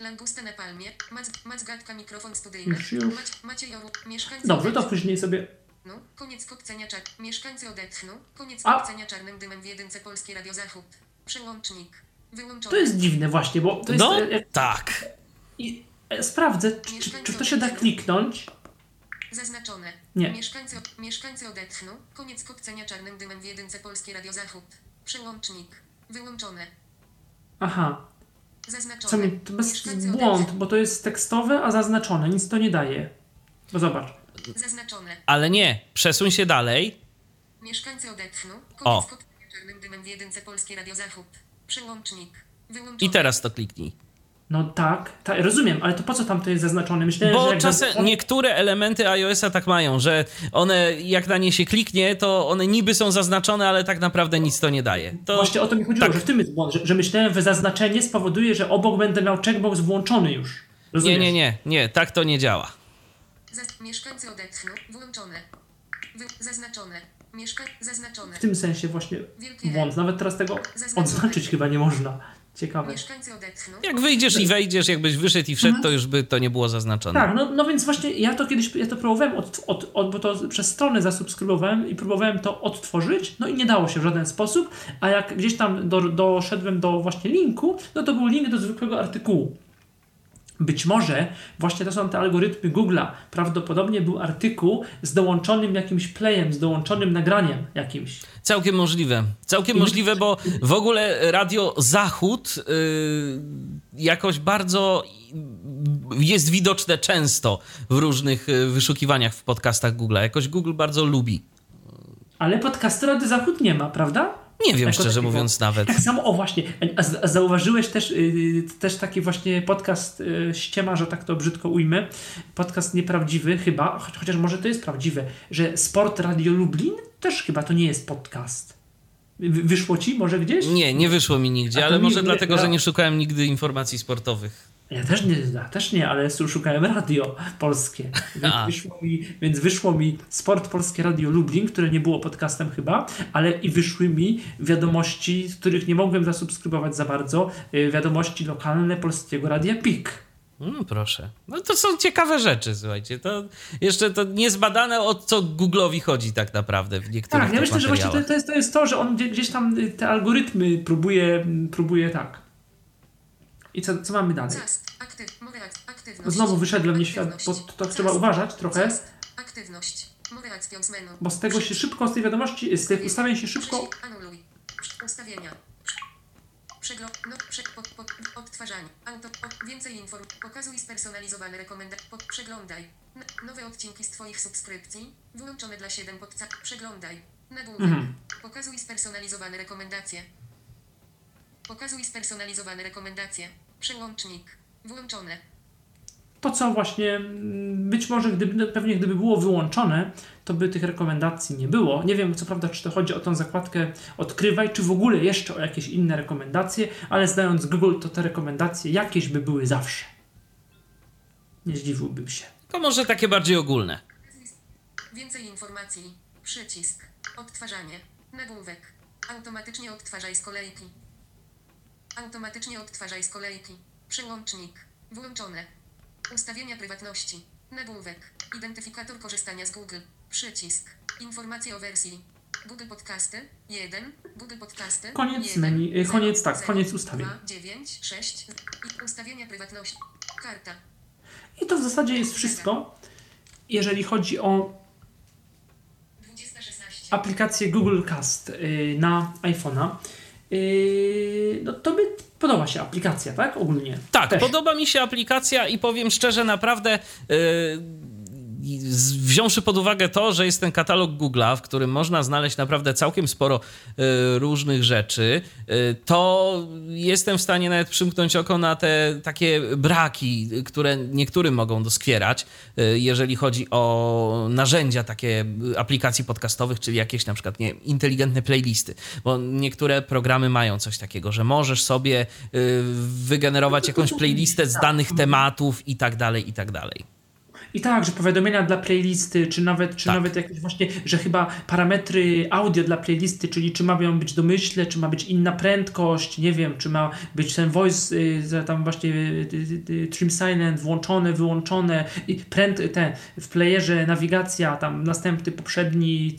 Langusta na palmie. Mac, macgatka mikrofon studyjny. Mac, Maciej Oru. Mieszkańcy Dobrze, to później sobie No, koniec kokcenia czar... Mieszkańcy odetchną. Koniec A- kokcenia czarnym dymem w jedynce Polskie Radio Zachód. Przełącznik. Wyłączony. To jest dziwne właśnie, bo to jest... No, e, jak- tak. I e, sprawdzę, czy, czy, czy to się da kliknąć. Zaznaczone. Nie. Mieszkańcy, mieszkańcy odetchną. Koniec kokcenia czarnym dymem w jedynce Polskie Radio Zachód. Przełącznik. Wyłączone. Aha, Zaznaczone. co mi, to bez błąd, bo to jest tekstowe, a zaznaczone, nic to nie daje. Bo zobacz. Zaznaczone. Ale nie, przesuń się dalej. Mieszkańcy odetchną. O. czarnym dymem w jedynce Polskie Radio Zachód. Przełącznik. Wyłączone. I teraz to kliknij. No tak, tak, rozumiem, ale to po co tam to jest zaznaczone? Myślałem, że Bo jak czasem zaznacza- niektóre elementy iOS-a tak mają, że one, jak na nie się kliknie, to one niby są zaznaczone, ale tak naprawdę nic to nie daje. To Właśnie o to mi chodziło, tak. że w tym jest błąd, że, że myślałem, że zaznaczenie spowoduje, że obok będę miał checkbox włączony już. Nie, Rozumiesz? nie, nie, nie, tak to nie działa. Zaz- mieszkańcy odetchną. Włączone. Wy- zaznaczone. Mieszka... Zaznaczone. W tym sensie właśnie Wielkie błąd. Nawet teraz tego Zaznaczone. odznaczyć chyba nie można. Ciekawe. Mieszkańcy odetchną. Jak wyjdziesz i wejdziesz, jakbyś wyszedł i wszedł, to już by to nie było zaznaczone. Tak, no, no więc właśnie ja to kiedyś, ja to próbowałem, od, od, od, bo to przez stronę zasubskrybowałem i próbowałem to odtworzyć, no i nie dało się w żaden sposób, a jak gdzieś tam do, doszedłem do właśnie linku, no to był link do zwykłego artykułu. Być może właśnie to są te algorytmy Google'a. Prawdopodobnie był artykuł z dołączonym jakimś playem, z dołączonym nagraniem jakimś. Całkiem możliwe. Całkiem I- możliwe, bo w ogóle Radio Zachód y, jakoś bardzo jest widoczne często w różnych y, wyszukiwaniach w podcastach Google'a. Jakoś Google bardzo lubi. Ale podcastu Rady Zachód nie ma, prawda? Nie wiem, Jako szczerze takiego. mówiąc, nawet. Tak samo, o właśnie, a, zauważyłeś też, yy, też taki właśnie podcast yy, ściema, że tak to brzydko ujmę, podcast nieprawdziwy chyba, choć, chociaż może to jest prawdziwe, że Sport Radio Lublin też chyba to nie jest podcast. Wy- Wyszło ci może gdzieś? Nie, nie wyszło mi nigdzie, ale mi- może dlatego, że nie szukałem nigdy informacji sportowych. Ja też nie, ja też nie, ale szukałem radio polskie. Więc wyszło, mi, więc wyszło mi Sport Polskie Radio Lublin, które nie było podcastem chyba, ale i wyszły mi wiadomości, z których nie mogłem zasubskrybować za bardzo, yy, wiadomości lokalne Polskiego Radia PIK. No proszę. No to są ciekawe rzeczy, słuchajcie. To jeszcze to niezbadane, o co Google'owi chodzi tak naprawdę w niektórych Tak, ja myślę, że właśnie to, to, jest, to jest to, że on gdzie- gdzieś tam y, te algorytmy próbuje, próbuje tak. I co, co mamy dalej? Znowu wyszedłem nieświadomie, bo Aktywność. to trzeba Zast. uważać trochę, bo z tego się szybko, z tej wiadomości, z tych ustawień się szybko... Ustawienia. Przegląd. No, prze, po, po, odtwarzanie. Auto. O, więcej informacji. Pokazuj spersonalizowane rekomendacje. Przeglądaj. N- nowe odcinki z Twoich subskrypcji. Wyłączone dla 7 podca. Przeglądaj. Nagłówek. Mhm. Pokazuj spersonalizowane rekomendacje. Pokazuj spersonalizowane rekomendacje. Przełącznik. Włączone. To, co właśnie mm, być może gdyby, no, pewnie gdyby było wyłączone, to by tych rekomendacji nie było. Nie wiem, co prawda, czy to chodzi o tą zakładkę odkrywaj, czy w ogóle jeszcze o jakieś inne rekomendacje, ale znając Google, to te rekomendacje jakieś by były zawsze. Nie zdziwiłbym się. To może takie bardziej ogólne. Więcej informacji. Przycisk. Odtwarzanie. Nagłówek. Automatycznie odtwarzaj z kolejki. Automatycznie odtwarzaj z kolejki. Przełącznik. Włączone. Ustawienia prywatności. Nagłówek. Identyfikator korzystania z Google. Przycisk. Informacje o wersji. Google Podcasty 1. Google Podcasty Koniec 1, menu, y, koniec, 0, tak, koniec ustawień. 2, 9, 6. I ustawienia prywatności. Karta. I to w zasadzie jest wszystko, jeżeli chodzi o 2016. aplikację Google Cast y, na iPhone'a. Y, no to by podoba się aplikacja, tak? Ogólnie. Tak, Też. podoba mi się aplikacja i powiem szczerze, naprawdę yy, wziąwszy pod uwagę to, że jest ten katalog Google'a, w którym można znaleźć naprawdę całkiem sporo y, różnych rzeczy, y, to jestem w stanie nawet przymknąć oko na te takie braki, które niektórym mogą doskwierać, y, jeżeli chodzi o narzędzia takie aplikacji podcastowych, czyli jakieś na przykład nie, inteligentne playlisty, bo niektóre programy mają coś takiego, że możesz sobie wygenerować jakąś playlistę z danych tematów i tak dalej, i tak dalej. I tak, że powiadomienia dla playlisty, czy nawet, czy tak. nawet jakieś właśnie, że chyba parametry audio dla playlisty, czyli czy mają być domyślne, czy ma być inna prędkość, nie wiem, czy ma być ten voice, y, tam właśnie y, y, trim silent włączone, wyłączone, i pręd, ten, w playerze nawigacja, tam następny, poprzedni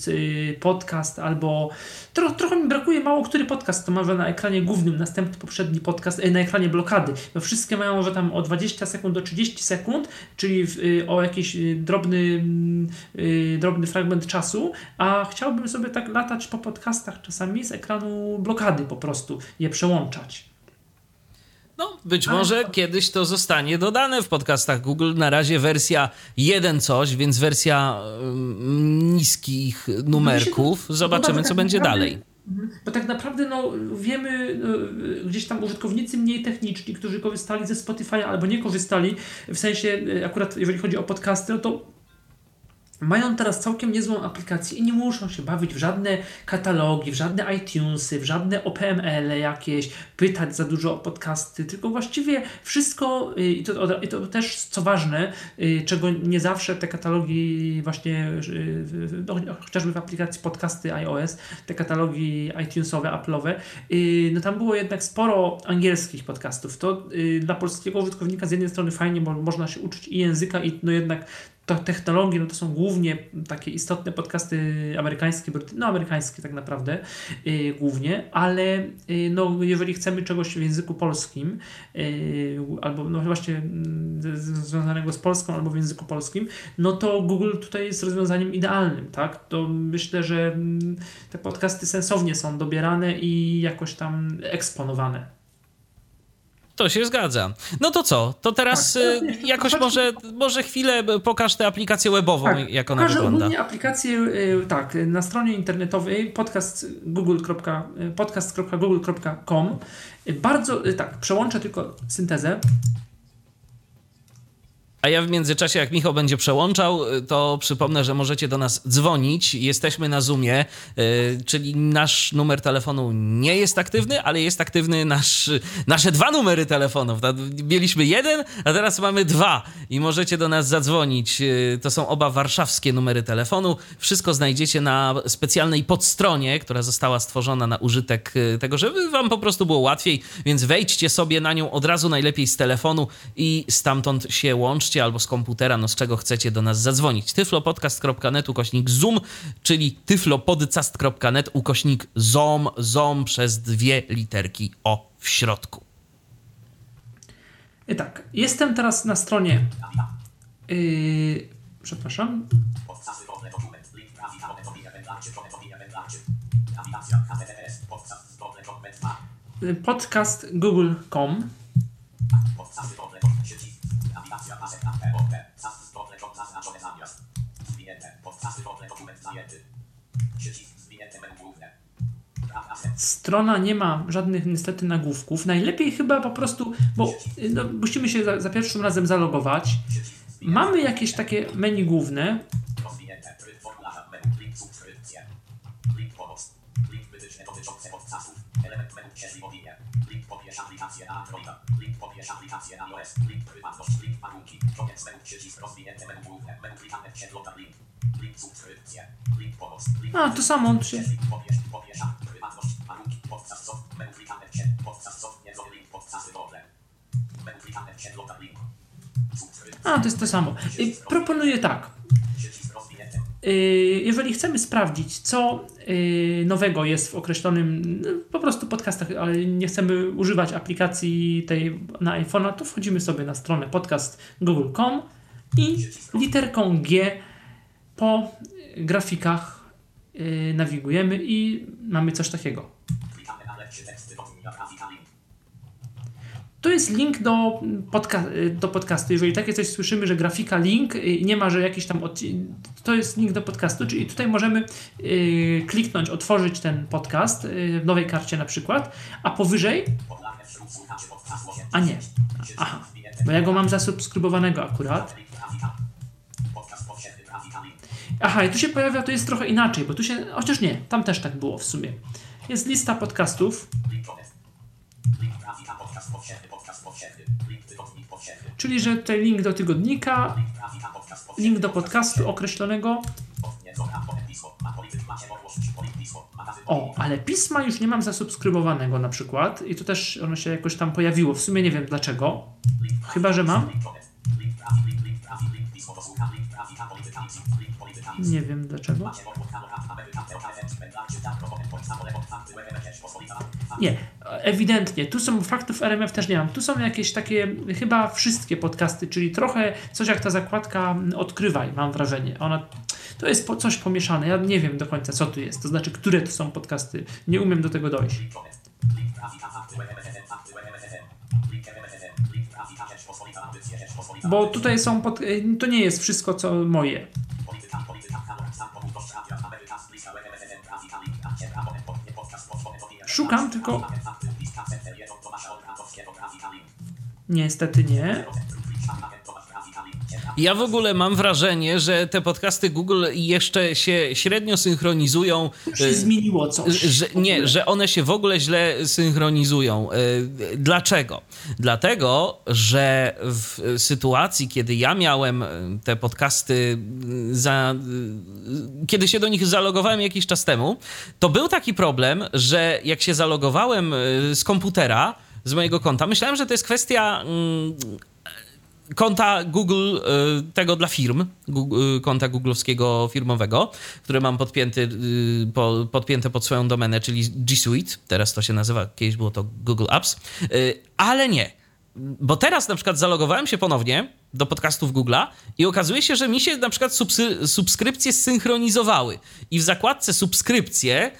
podcast, albo tro, trochę mi brakuje, mało który podcast to ma na ekranie głównym, następny, poprzedni podcast, na ekranie blokady, bo wszystkie mają, że tam o 20 sekund do 30 sekund, czyli w, o jakiś y, drobny, mm, y, drobny fragment czasu, a chciałbym sobie tak latać po podcastach czasami z ekranu blokady po prostu, je przełączać. No, być może kiedyś to zostanie dodane w podcastach Google. Na razie wersja jeden coś, więc wersja niskich numerków. Zobaczymy, co będzie dalej. Mhm. Bo tak naprawdę no, wiemy, no, gdzieś tam użytkownicy mniej techniczni, którzy korzystali ze Spotify albo nie korzystali, w sensie e, akurat jeżeli chodzi o podcasty, no to mają teraz całkiem niezłą aplikację i nie muszą się bawić w żadne katalogi, w żadne iTunesy, w żadne OPML jakieś, pytać za dużo o podcasty, tylko właściwie wszystko y, i to, i to też co ważne, y, czego nie zawsze te katalogi właśnie, y, no, chociażby w aplikacji podcasty iOS, te katalogi iTunesowe, Apple'owe, no tam było jednak sporo angielskich podcastów. To dla polskiego użytkownika z jednej strony fajnie, bo można się uczyć i języka i no jednak to technologie, no to są głównie takie istotne podcasty amerykańskie, no amerykańskie tak naprawdę yy, głównie, ale yy, no, jeżeli chcemy czegoś w języku polskim, yy, albo no właśnie mm, związanego z Polską, albo w języku polskim, no to Google tutaj jest rozwiązaniem idealnym, tak? To myślę, że mm, te podcasty sensownie są dobierane i jakoś tam eksponowane. To się zgadza. No to co? To teraz tak, y, jakoś może, może chwilę pokaż tę aplikację webową, tak, jak ona wygląda. Aplikację, y, tak, na stronie internetowej podcast y, podcast.google.com bardzo, tak, przełączę tylko syntezę. A ja w międzyczasie, jak Michał będzie przełączał, to przypomnę, że możecie do nas dzwonić. Jesteśmy na Zoomie, yy, czyli nasz numer telefonu nie jest aktywny, ale jest aktywny nasz, nasze dwa numery telefonów. Mieliśmy jeden, a teraz mamy dwa i możecie do nas zadzwonić. Yy, to są oba warszawskie numery telefonu. Wszystko znajdziecie na specjalnej podstronie, która została stworzona na użytek tego, żeby wam po prostu było łatwiej, więc wejdźcie sobie na nią od razu, najlepiej z telefonu i stamtąd się łączcie albo z komputera, no z czego chcecie do nas zadzwonić. tyflopodcast.net ukośnik zoom, czyli tyflopodcast.net ukośnik zom, zom przez dwie literki o w środku. I tak, jestem teraz na stronie. Yy, przepraszam. Podcast google.com Strona nie ma żadnych niestety nagłówków. Najlepiej chyba po prostu, bo no, musimy się za, za pierwszym razem zalogować. Mamy jakieś takie menu główne. A, to samo on. Pobierz, pobierz, prywatność, warunki, podcast soft, menu niezowy link. Menu link. A, to jest to samo. Proponuję tak. Y, jeżeli chcemy sprawdzić, co y, nowego jest w określonym no, po prostu podcastach, ale nie chcemy używać aplikacji tej na iPhone'a, to wchodzimy sobie na stronę podcast google.com i literką G po grafikach y, nawigujemy i mamy coś takiego. To jest link do, podca do podcastu. Jeżeli takie coś słyszymy, że grafika link i nie ma, że jakiś tam to jest link do podcastu, czyli tutaj możemy yy, kliknąć, otworzyć ten podcast yy, w nowej karcie na przykład, a powyżej a nie. Aha, bo ja go mam zasubskrybowanego akurat. Aha, i tu się pojawia, to jest trochę inaczej, bo tu się, chociaż nie, tam też tak było w sumie. Jest lista podcastów. Czyli, że tutaj link do tygodnika, link do podcastu określonego. O, ale pisma już nie mam zasubskrybowanego na przykład i to też ono się jakoś tam pojawiło. W sumie nie wiem dlaczego. Chyba, że mam. Nie wiem dlaczego. Nie, ewidentnie. Tu są faktów RMF też nie mam. Tu są jakieś takie, chyba wszystkie podcasty, czyli trochę coś jak ta zakładka Odkrywaj, mam wrażenie. Ona to jest po, coś pomieszane. Ja nie wiem do końca, co tu jest. To znaczy, które to są podcasty. Nie umiem do tego dojść. Bo tutaj są, pod, to nie jest wszystko, co moje. Szukam, tylko... Niestety nie. Ja w ogóle mam wrażenie, że te podcasty Google jeszcze się średnio synchronizują. Się y, zmieniło coś. Że, nie, że one się w ogóle źle synchronizują. Y, dlaczego? Dlatego, że w sytuacji, kiedy ja miałem y, te podcasty, za, kiedy się do nich zalogowałem jakiś czas temu, to był taki problem, że jak się zalogowałem z komputera, z mojego konta, myślałem, że to jest kwestia mm, konta Google, y, tego dla firm, y, konta googlowskiego firmowego, które mam podpięty, y, podpięte pod swoją domenę, czyli G Suite. Teraz to się nazywa, kiedyś było to Google Apps, ale nie. Bo teraz na przykład zalogowałem się ponownie do podcastów Google'a i okazuje się, że mi się na przykład subskrypcje zsynchronizowały. I w zakładce subskrypcje,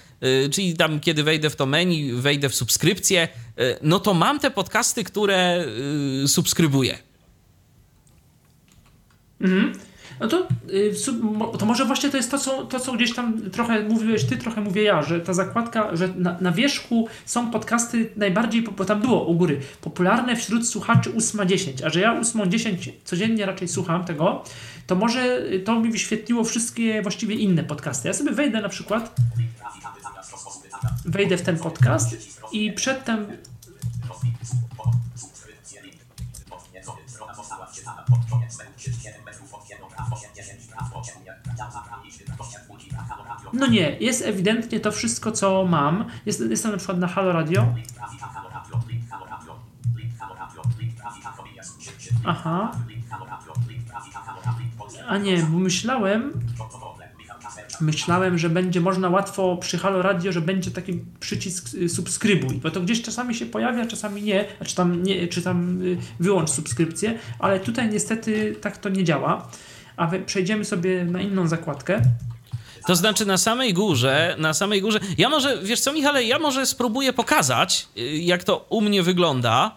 czyli tam kiedy wejdę w to menu, wejdę w subskrypcje, no to mam te podcasty, które subskrybuję. Mhm. No to, y, to może właśnie to jest to co, to, co gdzieś tam trochę mówiłeś ty, trochę mówię ja, że ta zakładka, że na, na wierzchu są podcasty najbardziej, bo tam było u góry, popularne wśród słuchaczy 8.10, a że ja 8.10 codziennie raczej słucham tego, to może to mi wyświetliło wszystkie właściwie inne podcasty. Ja sobie wejdę na przykład, wejdę w ten podcast i przedtem No nie, jest ewidentnie to wszystko, co mam. Jest, jestem na przykład na Halo Radio. Aha. A nie, bo myślałem, myślałem, że będzie można łatwo przy Halo Radio, że będzie taki przycisk y, subskrybuj, bo to gdzieś czasami się pojawia, czasami nie, czy tam, nie, czy tam y, wyłącz subskrypcję, ale tutaj niestety tak to nie działa. A przejdziemy sobie na inną zakładkę. To znaczy na samej górze, na samej górze. Ja może, wiesz co, Michale, ja może spróbuję pokazać, y, jak to u mnie wygląda.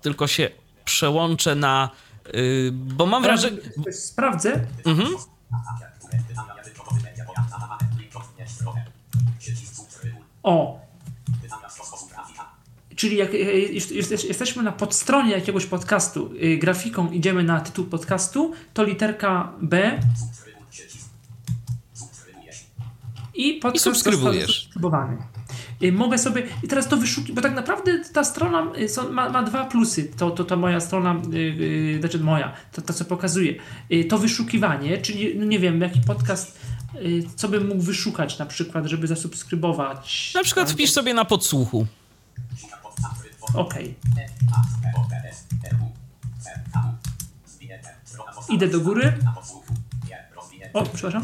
tylko się przełączę na. bo mam wrażenie. Sprawdzę. Mhm. O! Czyli jak jesteśmy na podstronie jakiegoś podcastu, y, grafiką idziemy na tytuł podcastu, to literka B i podcast I subskrybujesz. Y, mogę sobie, i teraz to wyszukiwać, bo tak naprawdę ta strona y, ma, ma dwa plusy, to, to, to moja strona, yy, znaczy moja, to, to co pokazuje. To wyszukiwanie, czyli no nie wiem, jaki podcast, co bym mógł wyszukać na przykład, żeby zasubskrybować. Na przykład wpisz sobie na podsłuchu. Okay. Idę do góry. O, przepraszam.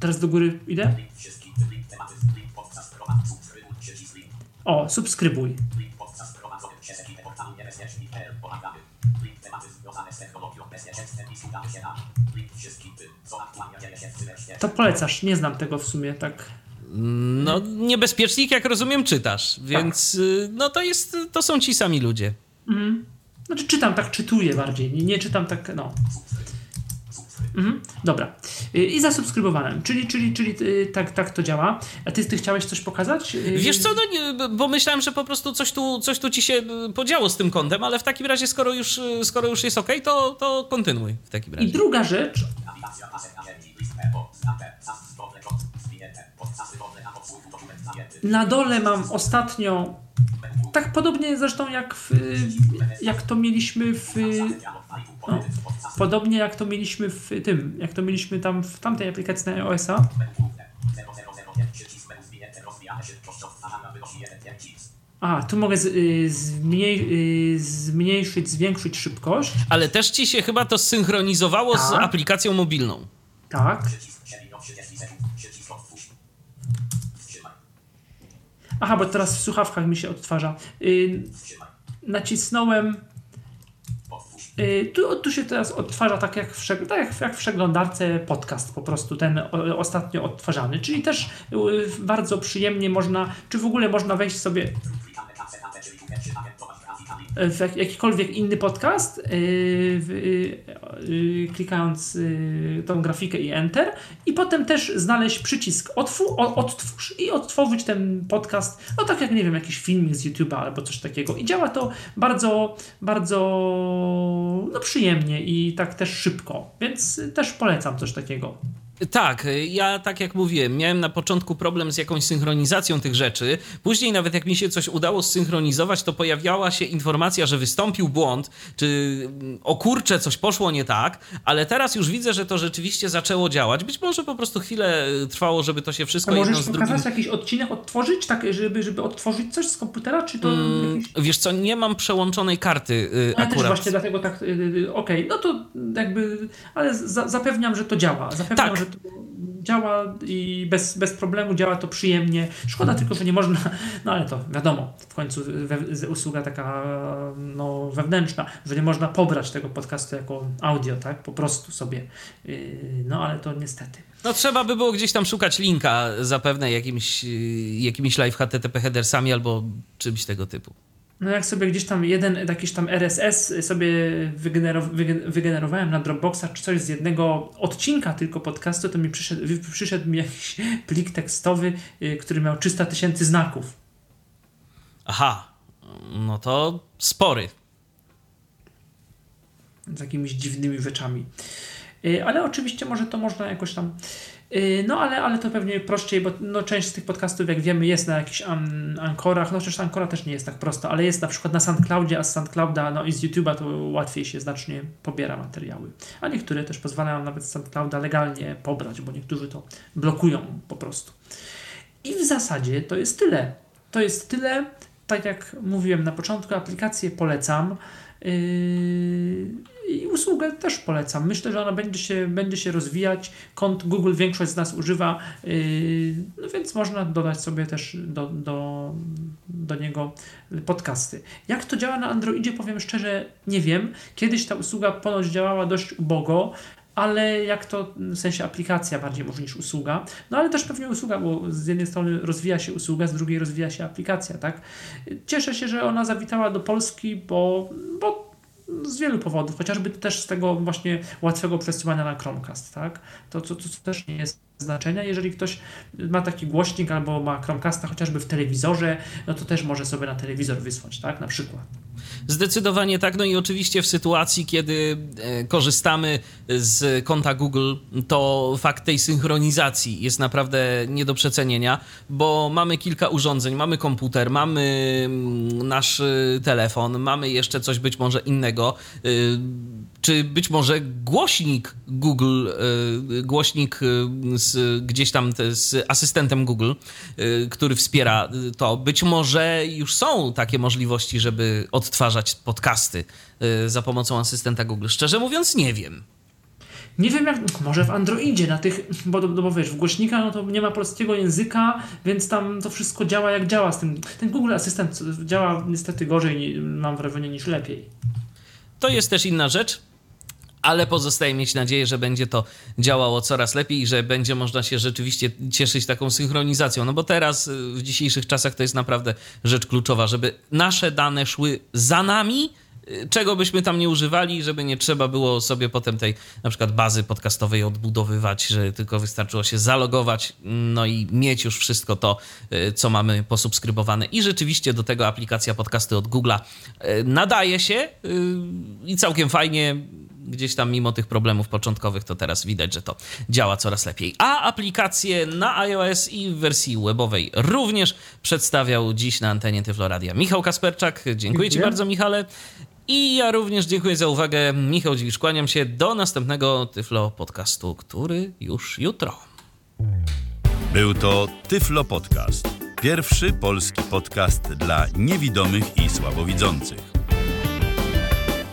Teraz do góry idę. O, subskrybuj. To polecasz, nie znam tego w sumie, tak. No, niebezpiecznik, jak rozumiem, czytasz, więc y, no to jest, to są ci sami ludzie. Mhm. Znaczy czytam, tak czytuję bardziej, nie, nie czytam tak, no. Mhm. Dobra. Y, I zasubskrybowałem, czyli, czyli, czyli y, tak, tak to działa. A ty, ty chciałeś coś pokazać? Wiesz co, no nie, bo myślałem, że po prostu coś tu, coś tu ci się podziało z tym kątem, ale w takim razie, skoro już, skoro już jest ok, to, to kontynuuj w takim I razie. druga rzecz, na dole mam ostatnio, tak podobnie zresztą jak, w, jak to mieliśmy w. No, podobnie jak to mieliśmy w tym, jak to mieliśmy tam w tamtej aplikacji na iOS-a. A, tu mogę z, y, zmniej, y, zmniejszyć, zwiększyć szybkość. Ale też ci się chyba to zsynchronizowało z Tak. aplikacją mobilną. Tak. Aha, bo teraz w słuchawkach mi się odtwarza. Y, nacisnąłem. Y, tu, tu się teraz odtwarza tak jak, w, tak jak w przeglądarce podcast, po prostu ten o, ostatnio odtwarzany. Czyli też y, bardzo przyjemnie można, czy w ogóle można wejść sobie w jak- jakikolwiek inny podcast, w- yy, yy, klikając tą grafikę i Enter, i potem też znaleźć przycisk otwór, odtwórz i odtworzyć ten podcast, no tak jak nie wiem, jakiś filmik z YouTube'a albo coś takiego. I działa to bardzo, bardzo no, przyjemnie i tak też szybko, więc też polecam coś takiego. Tak, ja tak jak mówiłem, miałem na początku problem z jakąś synchronizacją tych rzeczy. Później, nawet jak mi się coś udało zsynchronizować, to pojawiała się informacja, że wystąpił błąd, czy mm, o kurczę, coś poszło nie tak, ale teraz już widzę, że to rzeczywiście zaczęło działać. Być może po prostu chwilę y, trwało, żeby to się A wszystko jedno możesz z drugim. pokazać jakiś odcinek, odtworzyć, tak, żeby, żeby odtworzyć coś z komputera, czy to Mm, jakiś... Wiesz co, nie mam przełączonej karty y, Ja też akurat. właśnie dlatego tak, y, y, okej, no to jakby, ale za, zapewniam, że to działa. Zapewniam, Tak. że działa i bez, bez problemu działa to przyjemnie. Szkoda tylko, że nie można, no ale to wiadomo, w końcu we, usługa taka no, wewnętrzna, że nie można pobrać tego podcastu jako audio, tak, po prostu sobie. Yy, No ale to niestety. No trzeba by było gdzieś tam szukać linka zapewne jakimiś, y, jakimiś live HTTP headersami albo czymś tego typu. No jak sobie gdzieś tam jeden jakiś tam RSS sobie wygenerow, wygen- wygenerowałem na Dropboxa czy coś z jednego odcinka tylko podcastu, to mi przyszedł, przyszedł mi jakiś plik tekstowy, y, który miał 300 tysięcy znaków. Aha, no to spory. z jakimiś dziwnymi rzeczami. Y, Ale oczywiście może to można jakoś tam. Y, No ale, ale to pewnie prościej, bo no, część z tych podcastów, jak wiemy, jest na jakichś an, ankorach. No przecież ankora też nie jest tak prosto, ale jest na przykład na SoundCloudzie, a z SoundClouda no i z YouTube'a to łatwiej się znacznie pobiera materiały. A niektóre też pozwalają nawet z SoundClouda legalnie pobrać, bo niektórzy to blokują po prostu. I w zasadzie to jest tyle. To jest tyle. Tak jak mówiłem na początku, aplikację polecam. Yy, I usługę też polecam. Myślę, że ona będzie się, będzie się rozwijać. Kont Google większość z nas używa, yy, no więc można dodać sobie też do, do, do niego podcasty. Jak to działa na Androidzie, powiem szczerze, nie wiem. Kiedyś ta usługa ponoć działała dość ubogo, ale jak to w sensie aplikacja bardziej może niż usługa. No ale też pewnie usługa, bo z jednej strony rozwija się usługa, z drugiej rozwija się aplikacja, tak? Cieszę się, że ona zawitała do Polski, bo, bo z wielu powodów, chociażby też z tego właśnie łatwego przesyłania na Chromecast, tak? To, to też nie jest znaczenia. Jeżeli ktoś ma taki głośnik albo ma Chromecasta chociażby w telewizorze, no to też może sobie na telewizor wysłać, tak? Na przykład. Zdecydowanie tak. No i oczywiście w sytuacji, kiedy e, korzystamy z konta Google, to fakt tej synchronizacji jest naprawdę nie do przecenienia, bo mamy kilka urządzeń, mamy komputer, mamy mm, nasz y, telefon, mamy jeszcze coś być może innego, y, czy być może głośnik Google, y, głośnik y, z, gdzieś tam z asystentem Google, y, który wspiera to. Być może już są takie możliwości, żeby odtwarzać podcasty za pomocą asystenta Google. Szczerze mówiąc, nie wiem. Nie wiem jak, może w Androidzie na tych, bo, bo, bo wiesz, w głośnikach no to nie ma polskiego języka, więc tam to wszystko działa jak działa z tym. Ten Google Asystent działa niestety gorzej, mam wrażenie, niż lepiej. to jest też inna rzecz ale pozostaje mieć nadzieję, że będzie to działało coraz lepiej i że będzie można się rzeczywiście cieszyć taką synchronizacją. No bo teraz y, w dzisiejszych czasach to jest naprawdę rzecz kluczowa, żeby nasze dane szły za nami, y, czego byśmy tam nie używali, żeby nie trzeba było sobie potem tej na przykład bazy podcastowej odbudowywać, że tylko wystarczyło się zalogować, no i mieć już wszystko to, y, co mamy posubskrybowane. I rzeczywiście do tego aplikacja podcasty od Google'a nadaje się i całkiem fajnie gdzieś tam mimo tych problemów początkowych, to teraz widać, że to działa coraz lepiej. A aplikację na iOS i w wersji webowej również przedstawiał dziś na antenie Tyfloradia Michał Kasperczak. Dziękuję, Dziękuję Ci bardzo, Michale. I ja również dziękuję za uwagę. Michał Dziwisz, kłaniam się do następnego Tyflo podcastu, który już jutro. Był to Tyflo Podcast. Pierwszy polski podcast dla niewidomych i słabowidzących.